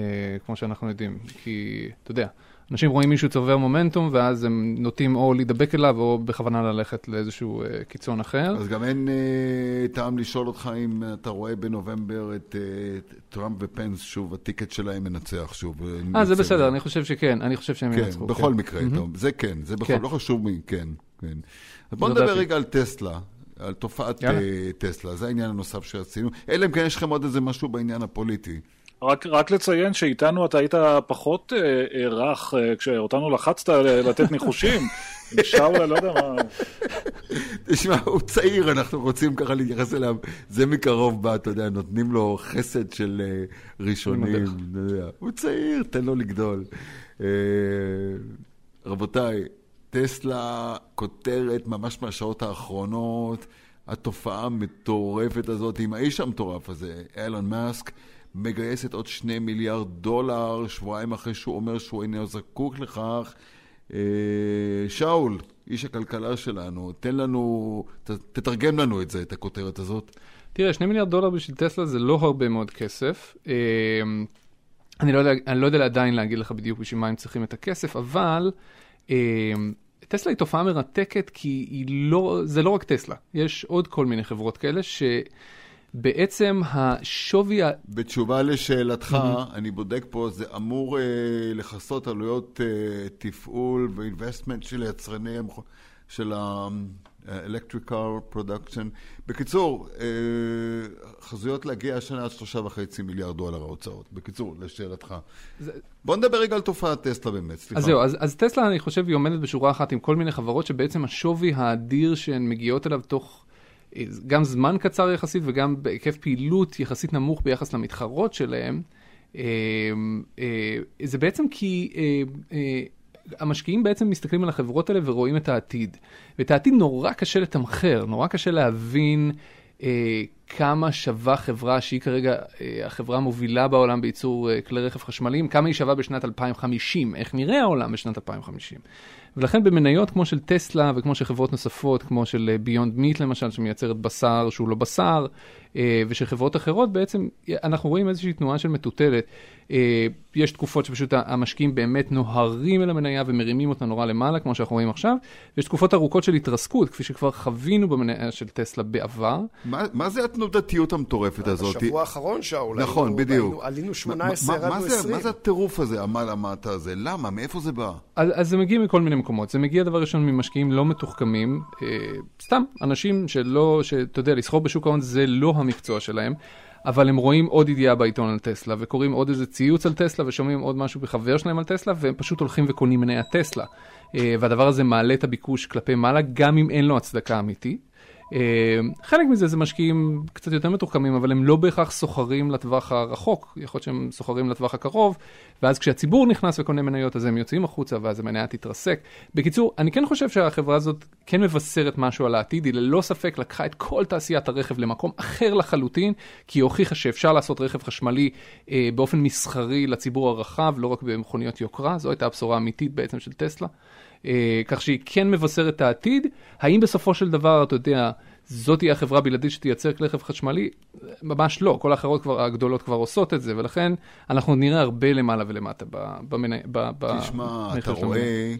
כמו שאנחנו יודעים. כי, אתה יודע, אנשים רואים מישהו צובר מומנטום, ואז הם נוטים או להידבק אליו, או בכוונה ללכת לאיזשהו אה, קיצון אחר. אז גם אין אה, טעם לשאול אותך אם אתה רואה בנובמבר את אה, טראמפ ופנס שוב, הטיקט שלהם מנצח שוב. אה, זה בסדר, אני חושב שכן, אני חושב שהם כן, ינצחו. בכל כן. מקרה, מהמם. טוב, זה כן, זה בכל, כן. לא חשוב מי, כן, כן. אז בוא זו נדבר. רגע על טסלה, על תופעת יאללה. אה, טסלה, זה העניין הנוסף שרצינו. אלא אם כן יש לכם עוד איזה משהו בעניין הפוליטי. רק, רק לציין שאיתנו אתה היית פחות אה, אה, רך אה, כשאותנו לחצת ל- לתת ניחושים. עם שאול, אני לא יודע מה... תשמע, הוא צעיר, אנחנו רוצים ככה להתייחס אליו, זה מקרוב בא, אתה יודע, נותנים לו חסד של אה, ראשונים. הוא צעיר, תן לו לגדול. אה, רבותיי, טסלה כותרת ממש מהשעות האחרונות, התופעה המטורפת הזאת, עם האיש המטורף הזה, אילון מאסק, מגייסת עוד שני מיליארד דולר, שבועיים אחרי שהוא אומר שהוא אינו זקוק לכך. אה, שאול, איש הכלכלה שלנו, תן לנו, תתרגם לנו את זה, את הכותרת הזאת. תראה, שני מיליארד דולר בשביל טסלה זה לא הרבה מאוד כסף. אה, אני לא אני לא יודע עדיין להגיד לך בדיוק בשביל מה הם צריכים את הכסף, אבל אה, טסלה היא תופעה מרתקת כי היא לא, זה לא רק טסלה, יש עוד כל מיני חברות כאלה שבעצם השווי, ה- בתשובה לשאלתך, אני בודק פה, זה אמור אה, לכסות עלויות אה, תפעול ואינבסטמנט של יצרני, של ה-electric car production. בקיצור, אה, חזויות להגיע השנה עד שלושה וחצי מיליארד דולר ההוצאות. בקיצור, לשאלתך. בוא נדבר רגע על תופעת טסלה באמת, סליחה. אז זהו, אז, אז טסלה אני חושב היא עומדת בשורה אחת עם כל מיני חברות שבעצם השווי האדיר שהן מגיעות אליו תוך גם זמן קצר יחסית וגם בהיקף פעילות יחסית נמוך ביחס למתחרות שלהם, אה, אה, זה בעצם כי אה, המשקיעים בעצם מסתכלים על החברות האלה ורואים את העתיד. ואת העתיד נורא קשה לתמחר, נורא קשה להבין כמה שווה חברה שהיא כרגע החברה המובילה בעולם בייצור כלי רכב חשמליים, כמה היא שווה בשנת 2050, איך נראה העולם בשנת 2050. ולכן במניות כמו של טסלה וכמו של חברות נוספות, כמו של ביונד מיט למשל, שמייצרת בשר שהוא לא בשר, אה, ושל חברות אחרות, בעצם אנחנו רואים איזושהי תנועה של מטוטלת. אה, יש תקופות שפשוט המשקיעים באמת נוהרים אל המניה ומרימים אותה נורא למעלה, כמו שאנחנו רואים עכשיו, ויש תקופות ארוכות של התרסקות, כפי שכבר חווינו במניה של טסלה בעבר. מה, מה זה התנודתיות המטורפת הזאת? בשבוע האחרון, שאול, נכון, היינו- בדיוק. היינו- עלינו 18, מה- מה- ירדנו מה זה- 20. מה זה הטירוף הזה, עמל המטה הזה? למה? מאיפה זה בא? אז, אז זה מגיע מכל מיני מקומות. זה מגיע דבר ראשון ממשקיעים לא מתוחכמים, אה, סתם אנשים שלא, שאתה יודע, לסחור בשוק ההון זה לא המקצוע שלהם. אבל הם רואים עוד ידיעה בעיתון על טסלה, וקוראים עוד איזה ציוץ על טסלה, ושומעים עוד משהו מחבר שלהם על טסלה, והם פשוט הולכים וקונים מניה טסלה. אה, והדבר הזה מעלה את הביקוש כלפי מעלה, גם אם אין לו הצדקה אמיתית. אה, חלק מזה זה משקיעים קצת יותר מתוחכמים, אבל הם לא בהכרח סוחרים לטווח הרחוק, יכול להיות שהם סוחרים לטווח הקרוב, ואז כשהציבור נכנס וקונה מניות אז הם יוצאים החוצה ואז המניה תתרסק. בקיצור, אני כן חושב שהחברה הזאת כן מבשרת משהו על העתיד, היא ללא ספק לקחה את כל תעשיית הרכב למקום אחר לחלוטין, כי היא הוכיחה שאפשר לעשות רכב חשמלי אה, באופן מסחרי לציבור הרחב, לא רק במכוניות יוקרה, זו הייתה הבשורה האמיתית בעצם של טסלה. אה, כך שהיא כן מבשרת את העתיד. האם בסופו של דבר, אתה יודע, זאת תהיה החברה הבלעדית שתייצר כלי רכב חשמלי? ממש לא, כל האחרות כבר, הגדולות כבר עושות את זה, ולכן אנחנו נראה הרבה למעלה ולמטה במניה. תשמע, אתה רואה...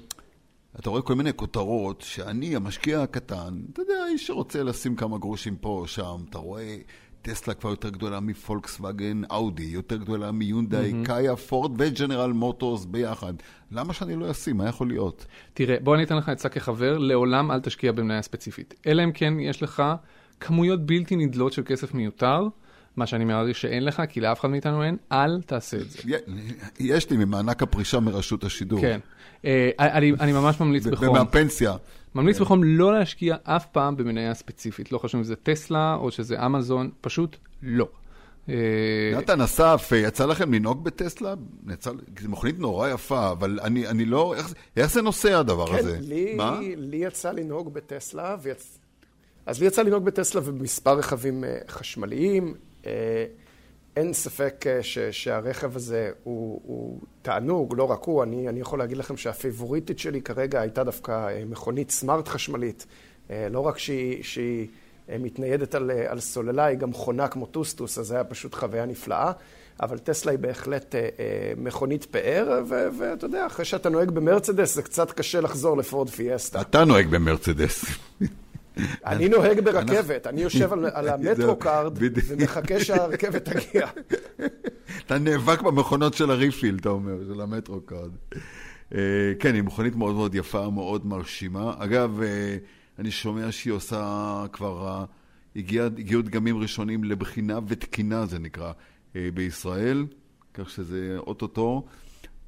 אתה רואה כל מיני כותרות שאני, המשקיע הקטן, אתה יודע, איש שרוצה לשים כמה גרושים פה או שם, אתה רואה טסלה כבר יותר גדולה מפולקסווגן אאודי, יותר גדולה מיונדאי, mm-hmm. קאיה, פורד וג'נרל מוטורס ביחד. למה שאני לא אשים? מה יכול להיות? תראה, בוא אני אתן לך עצה כחבר, לעולם אל תשקיע במניה ספציפית. אלא אם כן יש לך כמויות בלתי נדלות של כסף מיותר. מה שאני מעריך שאין לך, כי לאף אחד מאיתנו אין, אל תעשה את זה. יש לי ממענק הפרישה מרשות השידור. כן. אה, אני, אני ממש ממליץ בחום. ומהפנסיה. ממליץ כן. בחום לא להשקיע אף פעם במניה ספציפית. לא חשוב אם זה טסלה או שזה אמזון, פשוט לא. אה, נתן אסף, יצא לכם לנהוג בטסלה? זו מכונית נורא יפה, אבל אני, אני לא... איך, איך זה נוסע הדבר כן, הזה? כן, לי, לי יצא לנהוג בטסלה, ויצ... אז לי יצא לנהוג בטסלה ובמספר רכבים אה, חשמליים. אה, אין ספק אה, ש, שהרכב הזה הוא, הוא תענוג, לא רק הוא, אני, אני יכול להגיד לכם שה favorite ית שלי כרגע הייתה דווקא אה, מכונית סמארט חשמלית. לא רק שהיא, שהיא מתניידת על, על סוללה, היא גם חונה כמו טוסטוס, אז זו הייתה פשוט חוויה נפלאה. אבל טסלה היא בהחלט אה, מכונית פאר, ואתה יודע, אחרי שאתה נוהג במרצדס, זה קצת קשה לחזור לפורד פיאסטה. אתה נוהג במרצדס. אני נוהג ברכבת, אני יושב על ה MetroCard ומחכה שהרכבת תגיע. אתה נאבק במכונות של ה refill, אתה אומר, של ה MetroCard. אה, כן, היא מכונית מאוד מאוד יפה, מאוד מרשימה. אגב, אה, אני שומע שהיא עושה כבר, אה, הגיעו דגמים ראשונים לבחינה ותקינה, זה נקרא, בישראל, כך שזה אוטוטו.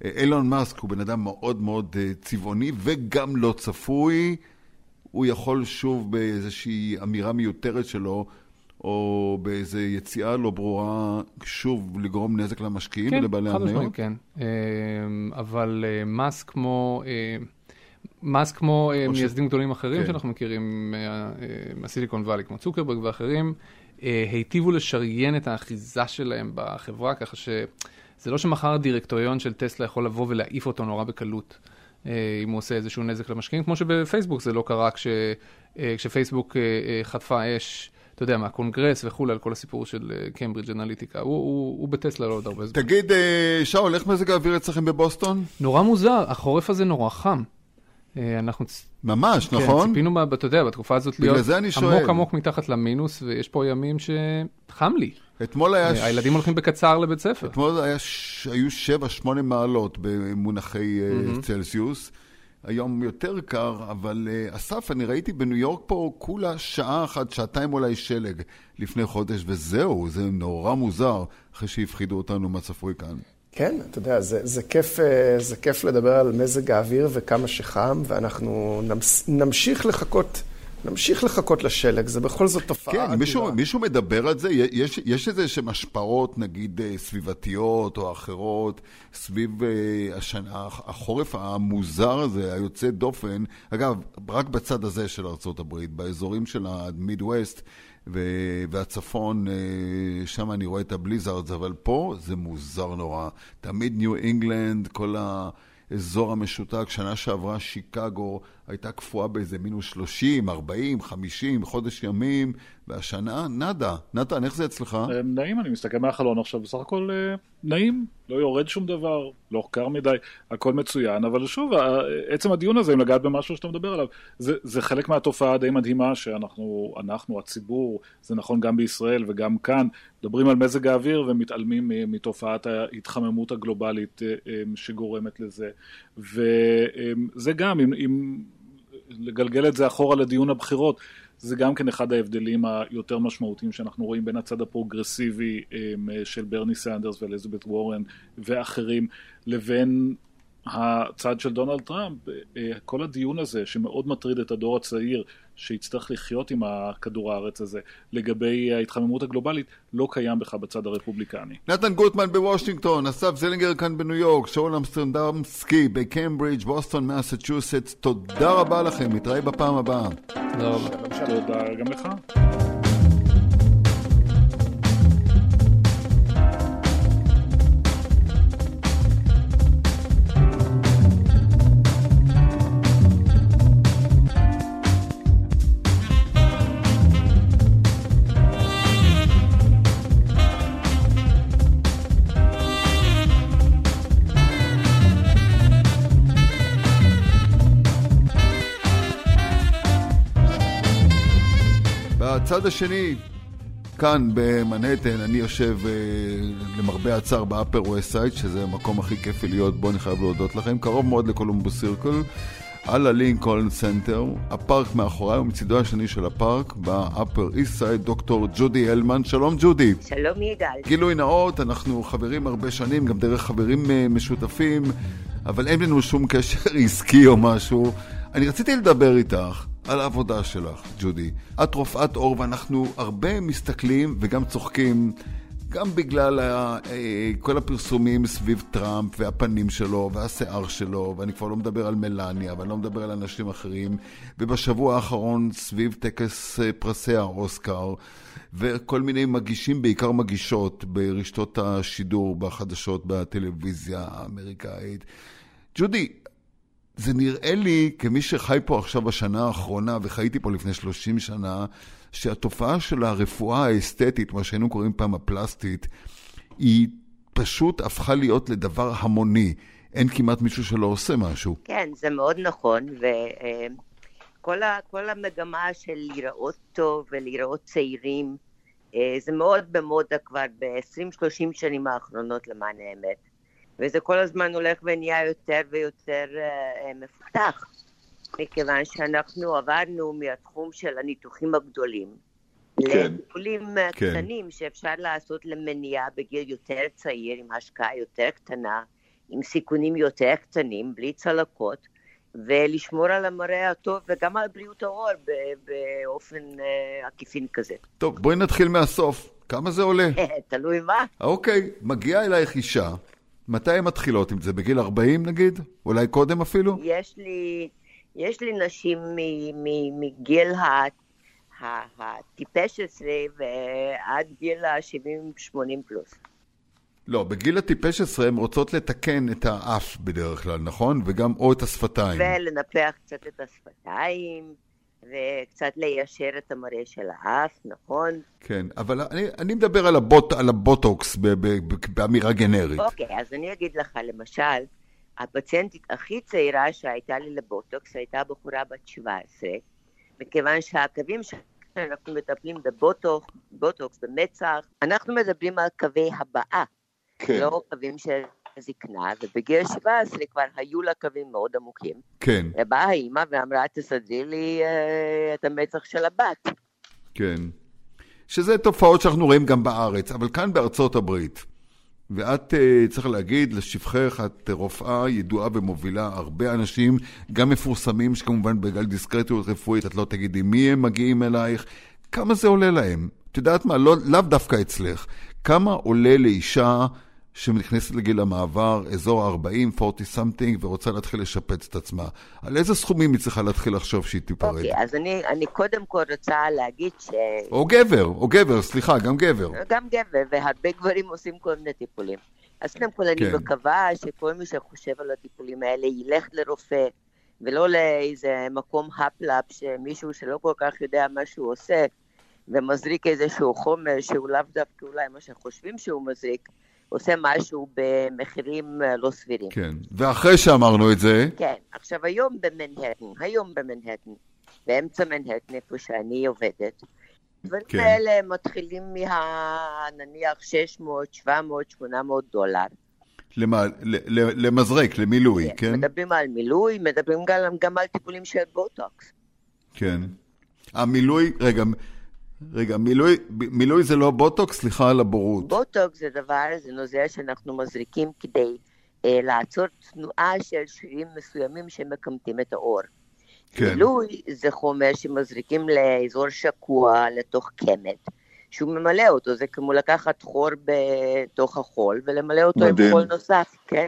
אילון מאסק הוא בן אדם מאוד מאוד צבעוני וגם לא צפוי. הוא יכול שוב באיזושהי אמירה מיותרת שלו, או באיזו יציאה לא ברורה, שוב לגרום נזק למשקיעים כן, ולבעלי המניות? כן, כן. אבל אה, מאסק כמו... אה, מאסק כמו מייסדים ש... גדולים אחרים כן. שאנחנו מכירים מהסיליקון וואלי, כמו צוקרברג ואחרים, היטיבו לשריין את האחיזה שלהם בחברה, ככה שזה לא שמחר הדירקטוריון של טסלה יכול לבוא ולהעיף אותו נורא בקלות. אה, אם הוא עושה איזשהו נזק למשקיעים, כמו שבפייסבוק זה לא קרה כש, אה, כשפייסבוק אה, חטפה אש. אתה יודע, מהקונגרס וכולי, על כל הסיפור של קיימברידג' אנליטיקה. הוא, הוא, הוא בטסלה לא עוד הרבה זמן. תגיד, שאול, איך מזג האוויר אצלכם בבוסטון? נורא מוזר, החורף הזה נורא חם. אנחנו... ממש, כן, נכון? ציפינו, אתה יודע, בתקופה הזאת להיות עמוק עמוק מתחת למינוס, ויש פה ימים שחם לי. אתמול היה... אה, הילדים הולכים בקצר לבית ספר. אתמול היה, היו 7-8 מעלות במונחי mm-hmm. צלסיוס. היום יותר קר, אבל אסף, אני ראיתי בניו יורק פה כולה שעה אחת, שעתיים אולי שלג לפני חודש, וזהו, זה נורא מוזר, אחרי שהפחידו אותנו מה צפוי כאן. כן, אתה יודע, זה, זה, כיף, זה כיף לדבר על מזג האוויר וכמה שחם, ואנחנו נמשיך לחכות נמשיך לחכות לשלג, זה בכל זאת תופעה כן, מישהו, מישהו מדבר על זה? יש, יש איזה שהן השפעות, נגיד, אה, סביבתיות או אחרות, סביב אה, השנה, החורף המוזר הזה, היוצא דופן. אגב, רק בצד הזה של ארה"ב, באזורים של המידווסט והצפון, אה, שם אני רואה את ה blizzards, אבל פה זה מוזר נורא. תמיד ניו אינגלנד, כל. האזור המשותק, שנה שעברה שיקגו הייתה קפואה באיזה מינוס 30, 40, 50, חודש ימים, והשנה נאדה. נתן, איך זה אצלך? אה, נעים, אני מסתכל מהחלון עכשיו, בסך הכל אה, נעים, לא יורד שום דבר, לא קר מדי, הכל מצוין, אבל שוב, עצם הדיון הזה, אם לגעת במשהו שאתה מדבר עליו, זה, זה חלק מהתופעה הדי מדהימה שאנחנו, אנחנו, הציבור, זה נכון גם בישראל וגם כאן, מדברים על מזג האוויר ומתעלמים מתופעת ההתחממות הגלובלית אה, שגורמת לזה. וזה גם, אם, אם לגלגל את זה אחורה לדיון הבחירות, זה גם כן אחד ההבדלים היותר משמעותיים שאנחנו רואים בין הצד הפרוגרסיבי של ברני סנדרס ואליזבת וורן ואחרים, לבין הצד של דונלד טראמפ, כל הדיון הזה שמאוד מטריד את הדור הצעיר, שיצטרך לחיות עם הכדור הארץ הזה לגבי ההתחממות הגלובלית, לא קיים בך בצד הרפובליקני. נתן גוטמן בוושינגטון, אסף זלינגר כאן בניו יורק, שאול אמסטרדמסקי בקיימברידג', בוסטון, מסצ'וסטס, תודה רבה לכם, נתראה בפעם הבאה. תודה רבה. תודה גם לך. בצד השני, כאן במנהטן, אני יושב אה, למרבה הצער באפר ווסט סייד, שזה המקום הכי כיפי להיות בו, אני חייב להודות לכם, קרוב מאוד לקולומבוס סירקל, על הלינקולן סנטר, הפארק מאחוריי ומצידו השני של הפארק, באפר איסט סייד, דוקטור ג'ודי הלמן, שלום ג'ודי. שלום יגאל. גילוי נאות, אנחנו חברים הרבה שנים, גם דרך חברים אה, משותפים, אבל אין לנו שום קשר עסקי או משהו. אני רציתי לדבר איתך. על העבודה שלך, ג'ודי. את רופאת עור ואנחנו הרבה מסתכלים וגם צוחקים, גם בגלל ה, כל הפרסומים סביב טראמפ והפנים שלו והשיער שלו, ואני כבר לא מדבר על מלניה ואני לא מדבר על אנשים אחרים, ובשבוע האחרון סביב טקס פרסי האוסקר, וכל מיני מגישים, בעיקר מגישות, ברשתות השידור, בחדשות, בטלוויזיה האמריקאית. ג'ודי, זה נראה לי, כמי שחי פה עכשיו בשנה האחרונה, וחייתי פה לפני 30 שנה, שהתופעה של הרפואה האסתטית, מה שהיינו קוראים פעם הפלסטית, היא פשוט הפכה להיות לדבר המוני. אין כמעט מישהו שלא עושה משהו. כן, זה מאוד נכון, וכל המגמה של להיראות טוב ולהיראות צעירים, אה, זה מאוד במודה כבר ב-20-30 שנים האחרונות למען האמת. וזה כל הזמן הולך ונהיה יותר ויותר uh, מפותח, מכיוון שאנחנו עברנו מהתחום של הניתוחים הגדולים כן. לטיפולים כן. קטנים שאפשר לעשות למניעה בגיל יותר צעיר, עם השקעה יותר קטנה, עם סיכונים יותר קטנים, בלי צלקות, ולשמור על המראה הטוב וגם על בריאות העור באופן uh, עקיפין כזה. טוב, בואי נתחיל מהסוף. כמה זה עולה? תלוי מה. אוקיי, מגיעה אלייך אישה. מתי הן מתחילות עם זה? בגיל 40 נגיד? אולי קודם אפילו? יש לי, יש לי נשים מגיל הטיפש עשרה ועד גיל ה-70-80 פלוס. לא, בגיל הטיפש עשרה הן רוצות לתקן את האף בדרך כלל, נכון? וגם או את השפתיים. ולנפח קצת את השפתיים. וקצת ליישר את המראה של האף, נכון? כן, אבל אני, אני מדבר על, הבוט, על הבוטוקס באמירה גנרית. אוקיי, אז אני אגיד לך, למשל, הפציינטית הכי צעירה שהייתה לי לבוטוקס הייתה בחורה בת 17, מכיוון שהקווים שאנחנו מטפלים בבוטוקס, במצח, אנחנו מדברים על קווי הבאה, כן. לא קווים של זקנה, ובגיל 17 כבר היו לה קווים מאוד עמוקים. כן. ובאה האימא ואמרה, תסדרי לי uh, את המצח של הבת. כן. שזה תופעות שאנחנו רואים גם בארץ, אבל כאן בארצות הברית. ואת, uh, צריך להגיד, לשבחך, את רופאה ידועה ומובילה הרבה אנשים, גם מפורסמים, שכמובן בגלל דיסקרטיות רפואית, את לא תגידי מי הם מגיעים אלייך, כמה זה עולה להם? את יודעת מה, לא, לאו דווקא אצלך. כמה עולה לאישה שנכנסת לגיל המעבר, אזור ה-40, 40 something, ורוצה להתחיל לשפץ את עצמה. על איזה סכומים היא צריכה להתחיל לחשוב שהיא תיפרד? אוקיי, okay, אז אני, אני קודם כל רוצה להגיד ש... או גבר, או גבר, סליחה, גם גבר. גם גבר, והרבה גברים עושים כל מיני טיפולים. אז קודם כל, כן. אני מקווה שכל מי שחושב על הטיפולים האלה ילך לרופא, ולא לאיזה מקום הפלאפ, שמישהו שלא כל כך יודע מה שהוא עושה, ומזריק איזשהו חומר שהוא לאו דווקא אולי מה שחושבים שהוא מזריק. עושה משהו במחירים אה, לא סבירים. כן, ואחרי שאמרנו את זה... כן, עכשיו היום במנהטן, היום במנהטן, באמצע מנהטן, איפה שאני עובדת, דברים כן. האלה מתחילים מה... נניח 600, 700, 800 דולר. למה, למזרק, למילוי, כן? כן? מדברים על מילוי, מדברים גם, גם על טיפולים של בוטוקס. כן. המילוי, רגע, רגע, מילוי, מילוי זה לא בוטוקס? סליחה על הבורות. בוטוקס זה דבר, זה נוזל שאנחנו מזריקים כדי אה, לעצור תנועה של שרירים מסוימים שמקמטים את האור. כן. מילוי זה חומר שמזריקים לאזור שקוע לתוך קמת, שהוא ממלא אותו, זה כמו לקחת חור בתוך החול ולמלא אותו מדהים. עם חול נוסף, כן?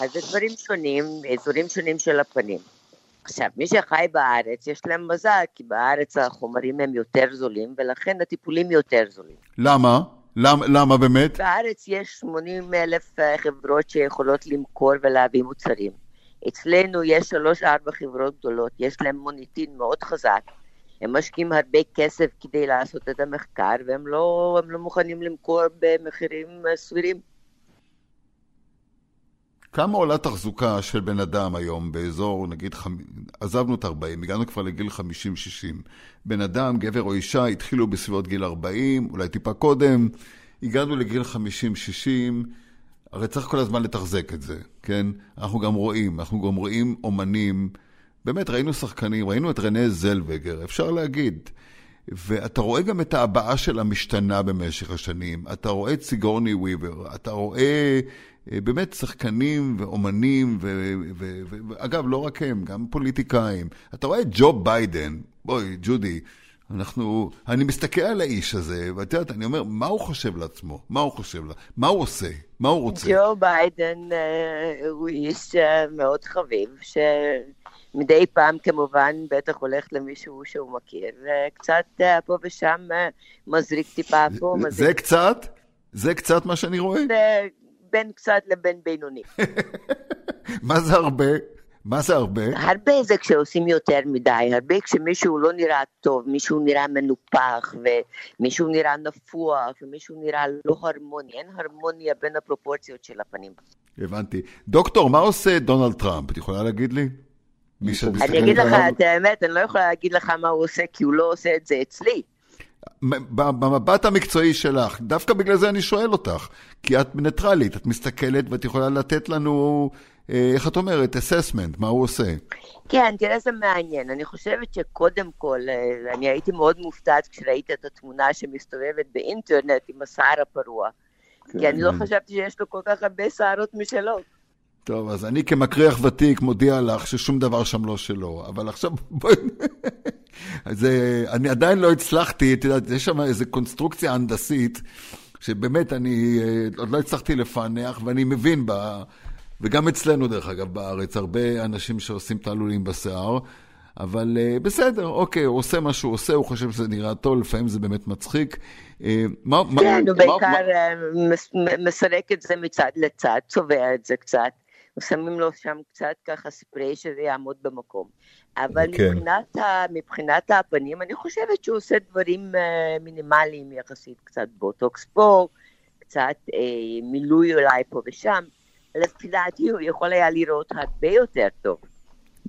אז זה דברים שונים, אזורים שונים של הפנים. עכשיו, מי שחי בארץ, יש להם מזל, כי בארץ החומרים הם יותר זולים, ולכן הטיפולים יותר זולים. למה? למה, למה באמת? בארץ יש 80 אלף אה, חברות שיכולות למכור ולהביא מוצרים. אצלנו יש שלוש-ארבע חברות גדולות, יש להם מוניטין מאוד חזק. הם משקיעים הרבה כסף כדי לעשות את המחקר, והם לא, לא מוכנים למכור במחירים אה, סבירים. כמה עולה תחזוקה של בן אדם היום באזור, נגיד, חמ... עזבנו את 40, הגענו כבר לגיל 50-60. בן אדם, גבר או אישה, התחילו בסביבות גיל 40, אולי טיפה קודם, הגענו לגיל 50-60, הרי צריך כל הזמן לתחזק את זה, כן? אנחנו גם רואים, אנחנו גם רואים אומנים, באמת ראינו שחקנים, ראינו את רנה זלווגר, אפשר להגיד. ואתה רואה גם את ההבעה שלה משתנה במשך השנים. אתה רואה את סיגורני וויבר, אתה רואה אה, באמת שחקנים ואומנים, ואגב, לא רק הם, גם פוליטיקאים. אתה רואה את ג'ו ביידן, בואי, ג'ודי, אנחנו, אני מסתכל על האיש הזה, ואת יודעת, אני אומר, מה הוא חושב לעצמו? מה הוא חושב, לה, מה הוא עושה? מה הוא רוצה? ג'ו ביידן uh, הוא איש uh, מאוד חביב, שמדי פעם כמובן בטח הולך למישהו שהוא מכיר, וקצת פה ושם מזריק טיפה פה, מזריק... זה קצת? זה קצת מה שאני רואה? זה בין קצת לבין בינוני. מה זה הרבה? מה זה הרבה? הרבה זה כשעושים יותר מדי, הרבה כשמישהו לא נראה טוב, מישהו נראה מנופח, ומישהו נראה נפוח, ומישהו נראה לא הרמוני, אין הרמוניה בין הפרופורציות של הפנים. הבנתי. דוקטור, מה עושה דונלד טראמפ? את יכולה להגיד לי? אני אגיד לך את האמת, אני לא יכולה להגיד לך מה הוא עושה, כי הוא לא עושה את זה אצלי. במבט המקצועי שלך, דווקא בגלל זה אני שואל אותך, כי את ניטרלית, את מסתכלת ואת יכולה לתת לנו, אה, איך את אומרת, assessment, מה הוא עושה. כן, תראה, זה מעניין. אני חושבת שקודם כל, אה, אני הייתי מאוד מופתעת כשראיתי את התמונה שמסתובבת באינטרנט עם השיער הפרוע. כי אני לא כן. חשבתי שיש לו כל כך הרבה שערות משלו. טוב, אז אני כמקריח ותיק מודיע לך ששום דבר שם לא שלו, אבל עכשיו בואי... זה, אני עדיין לא הצלחתי, את יודעת, יש שם איזו קונסטרוקציה הנדסית, שבאמת אני אה, עוד לא הצלחתי לפענח, ואני מבין בה, וגם אצלנו דרך אגב בארץ, הרבה אנשים שעושים תעלולים בשיער, אבל uh, בסדר, אוקיי, הוא עושה מה שהוא עושה, הוא חושב שזה נראה טוב, לפעמים זה באמת מצחיק. מה, כן, הוא בעיקר מה... מסרק את זה מצד לצד, צובע את זה קצת. שמים לו שם קצת ככה ספרי שזה יעמוד במקום. אבל כן. מבחינת, ה, מבחינת הפנים, אני חושבת שהוא עושה דברים אה, מינימליים יחסית, קצת בוטוקס פה, קצת אה, מילוי אולי פה ושם. לפי דעתי הוא יכול היה לראות הרבה יותר טוב.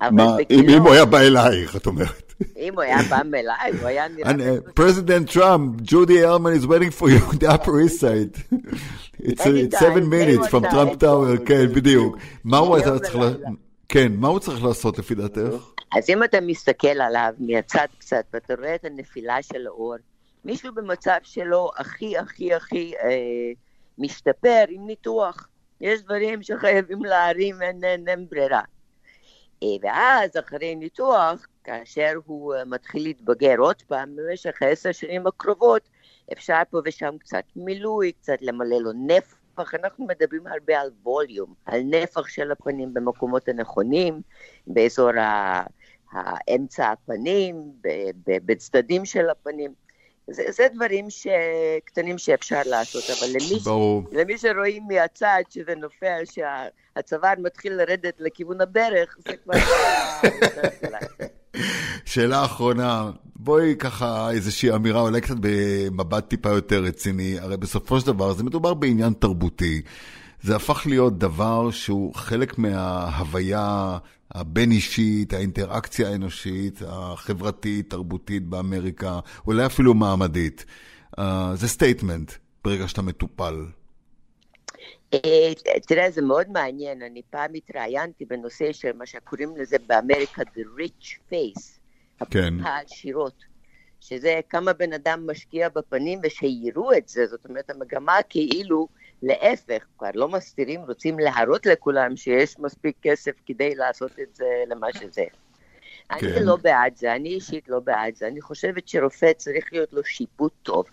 מה, אם, אם הוא היה בא אלייך, את אומרת. אם הוא היה בא אליי, הוא היה נראה... President טראמפ, ג'ודי אלמן is waiting for you on the upper east side. It's, it's seven minutes from Trump Tower, כן, בדיוק. מה הוא היה צריך לעשות? כן, מה הוא צריך לעשות לפי דעתך? אז אם אתה מסתכל עליו מהצד קצת, ואתה רואה את הנפילה של האור, מישהו במצב שלו הכי הכי הכי אה, משתפר עם ניתוח. יש דברים שחייבים להרים, אין, אין, אין ברירה. אה, ואז אחרי ניתוח, כאשר הוא אה, מתחיל להתבגר עוד פעם, במשך העשר שנים הקרובות, אפשר פה ושם קצת מילוי, קצת למלא לו נפח. אנחנו מדברים הרבה על ווליום, על נפח של הפנים במקומות הנכונים, באזור האמצע הפנים, בצדדים של הפנים. זה, זה דברים ש... קטנים שאפשר לעשות, אבל למי, ברור. למי שרואים מהצד שזה נופל, שהצוואר מתחיל לרדת לכיוון הברך, זה כבר... שאלה אחרונה, בואי ככה איזושהי אמירה, אולי קצת במבט טיפה יותר רציני, הרי בסופו של דבר זה מדובר בעניין תרבותי. זה הפך להיות דבר שהוא חלק מההוויה הבין-אישית, האינטראקציה האנושית, החברתית, תרבותית באמריקה, אולי אפילו מעמדית. אה, זה statement ברגע שאתה מטופל. אה, תראה, זה מאוד מעניין. אני פעם התראיינתי בנושא של מה שקוראים לזה באמריקה The Rich Face, כן. העשירות. שזה כמה בן אדם משקיע בפנים ושיראו את זה, זאת אומרת המגמה כאילו להפך, כבר לא מסתירים, רוצים להראות לכולם שיש מספיק כסף כדי לעשות את זה למה שזה. כן. אני לא בעד זה, אני אישית לא בעד זה, אני חושבת שרופא צריך להיות לו שיפוט טוב.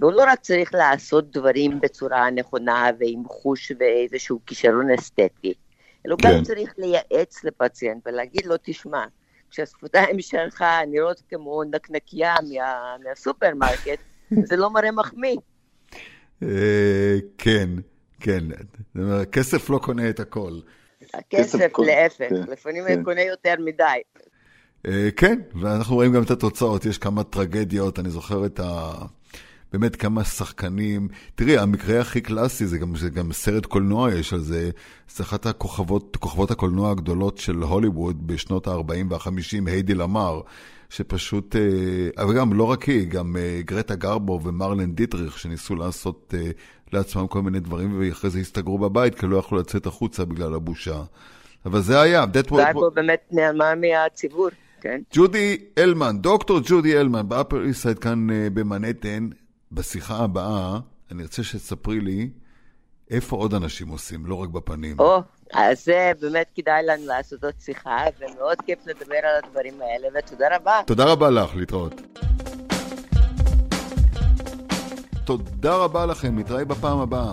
והוא לא רק צריך לעשות דברים בצורה נכונה ועם חוש ואיזשהו כישרון אסתטי, אלא הוא כן. גם צריך לייעץ לפציינט ולהגיד לו, תשמע, כשהשפתיים שלך נראות כמו נקנקייה מה, מהסופרמרקט, זה לא מראה מחמיא. אה, כן, כן. כסף לא קונה את הכל. הכסף, להפך, כן, לפעמים הוא כן. קונה יותר מדי. אה, כן, ואנחנו רואים גם את התוצאות, יש כמה טרגדיות, אני זוכר את ה... באמת כמה שחקנים. תראי, המקרה הכי קלאסי, זה גם, זה גם סרט קולנוע יש על זה, זה אחת הכוכבות, כוכבות הקולנוע הגדולות של הוליווד בשנות ה-40 וה-50, היידי למר, שפשוט, אה, אבל גם לא רק היא, גם אה, גרטה גרבו ומרלן דיטריך, שניסו לעשות אה, לעצמם כל מיני דברים, ואחרי זה הסתגרו בבית, כי לא יכלו לצאת החוצה בגלל הבושה. אבל זה היה, גרבו באמת נעלמה מהציבור. כן. ג'ודי אלמן, דוקטור ג'ודי אלמן, באפר איסט סייד כאן במנהטן, בשיחה הבאה, אני רוצה שתספרי לי איפה עוד אנשים עושים, לא רק בפנים. או, אז זה באמת כדאי לנו לעשות עוד שיחה, ומאוד כיף לדבר על הדברים האלה, ותודה רבה. תודה רבה לך, להתראות. תודה רבה לכם, נתראה בפעם הבאה.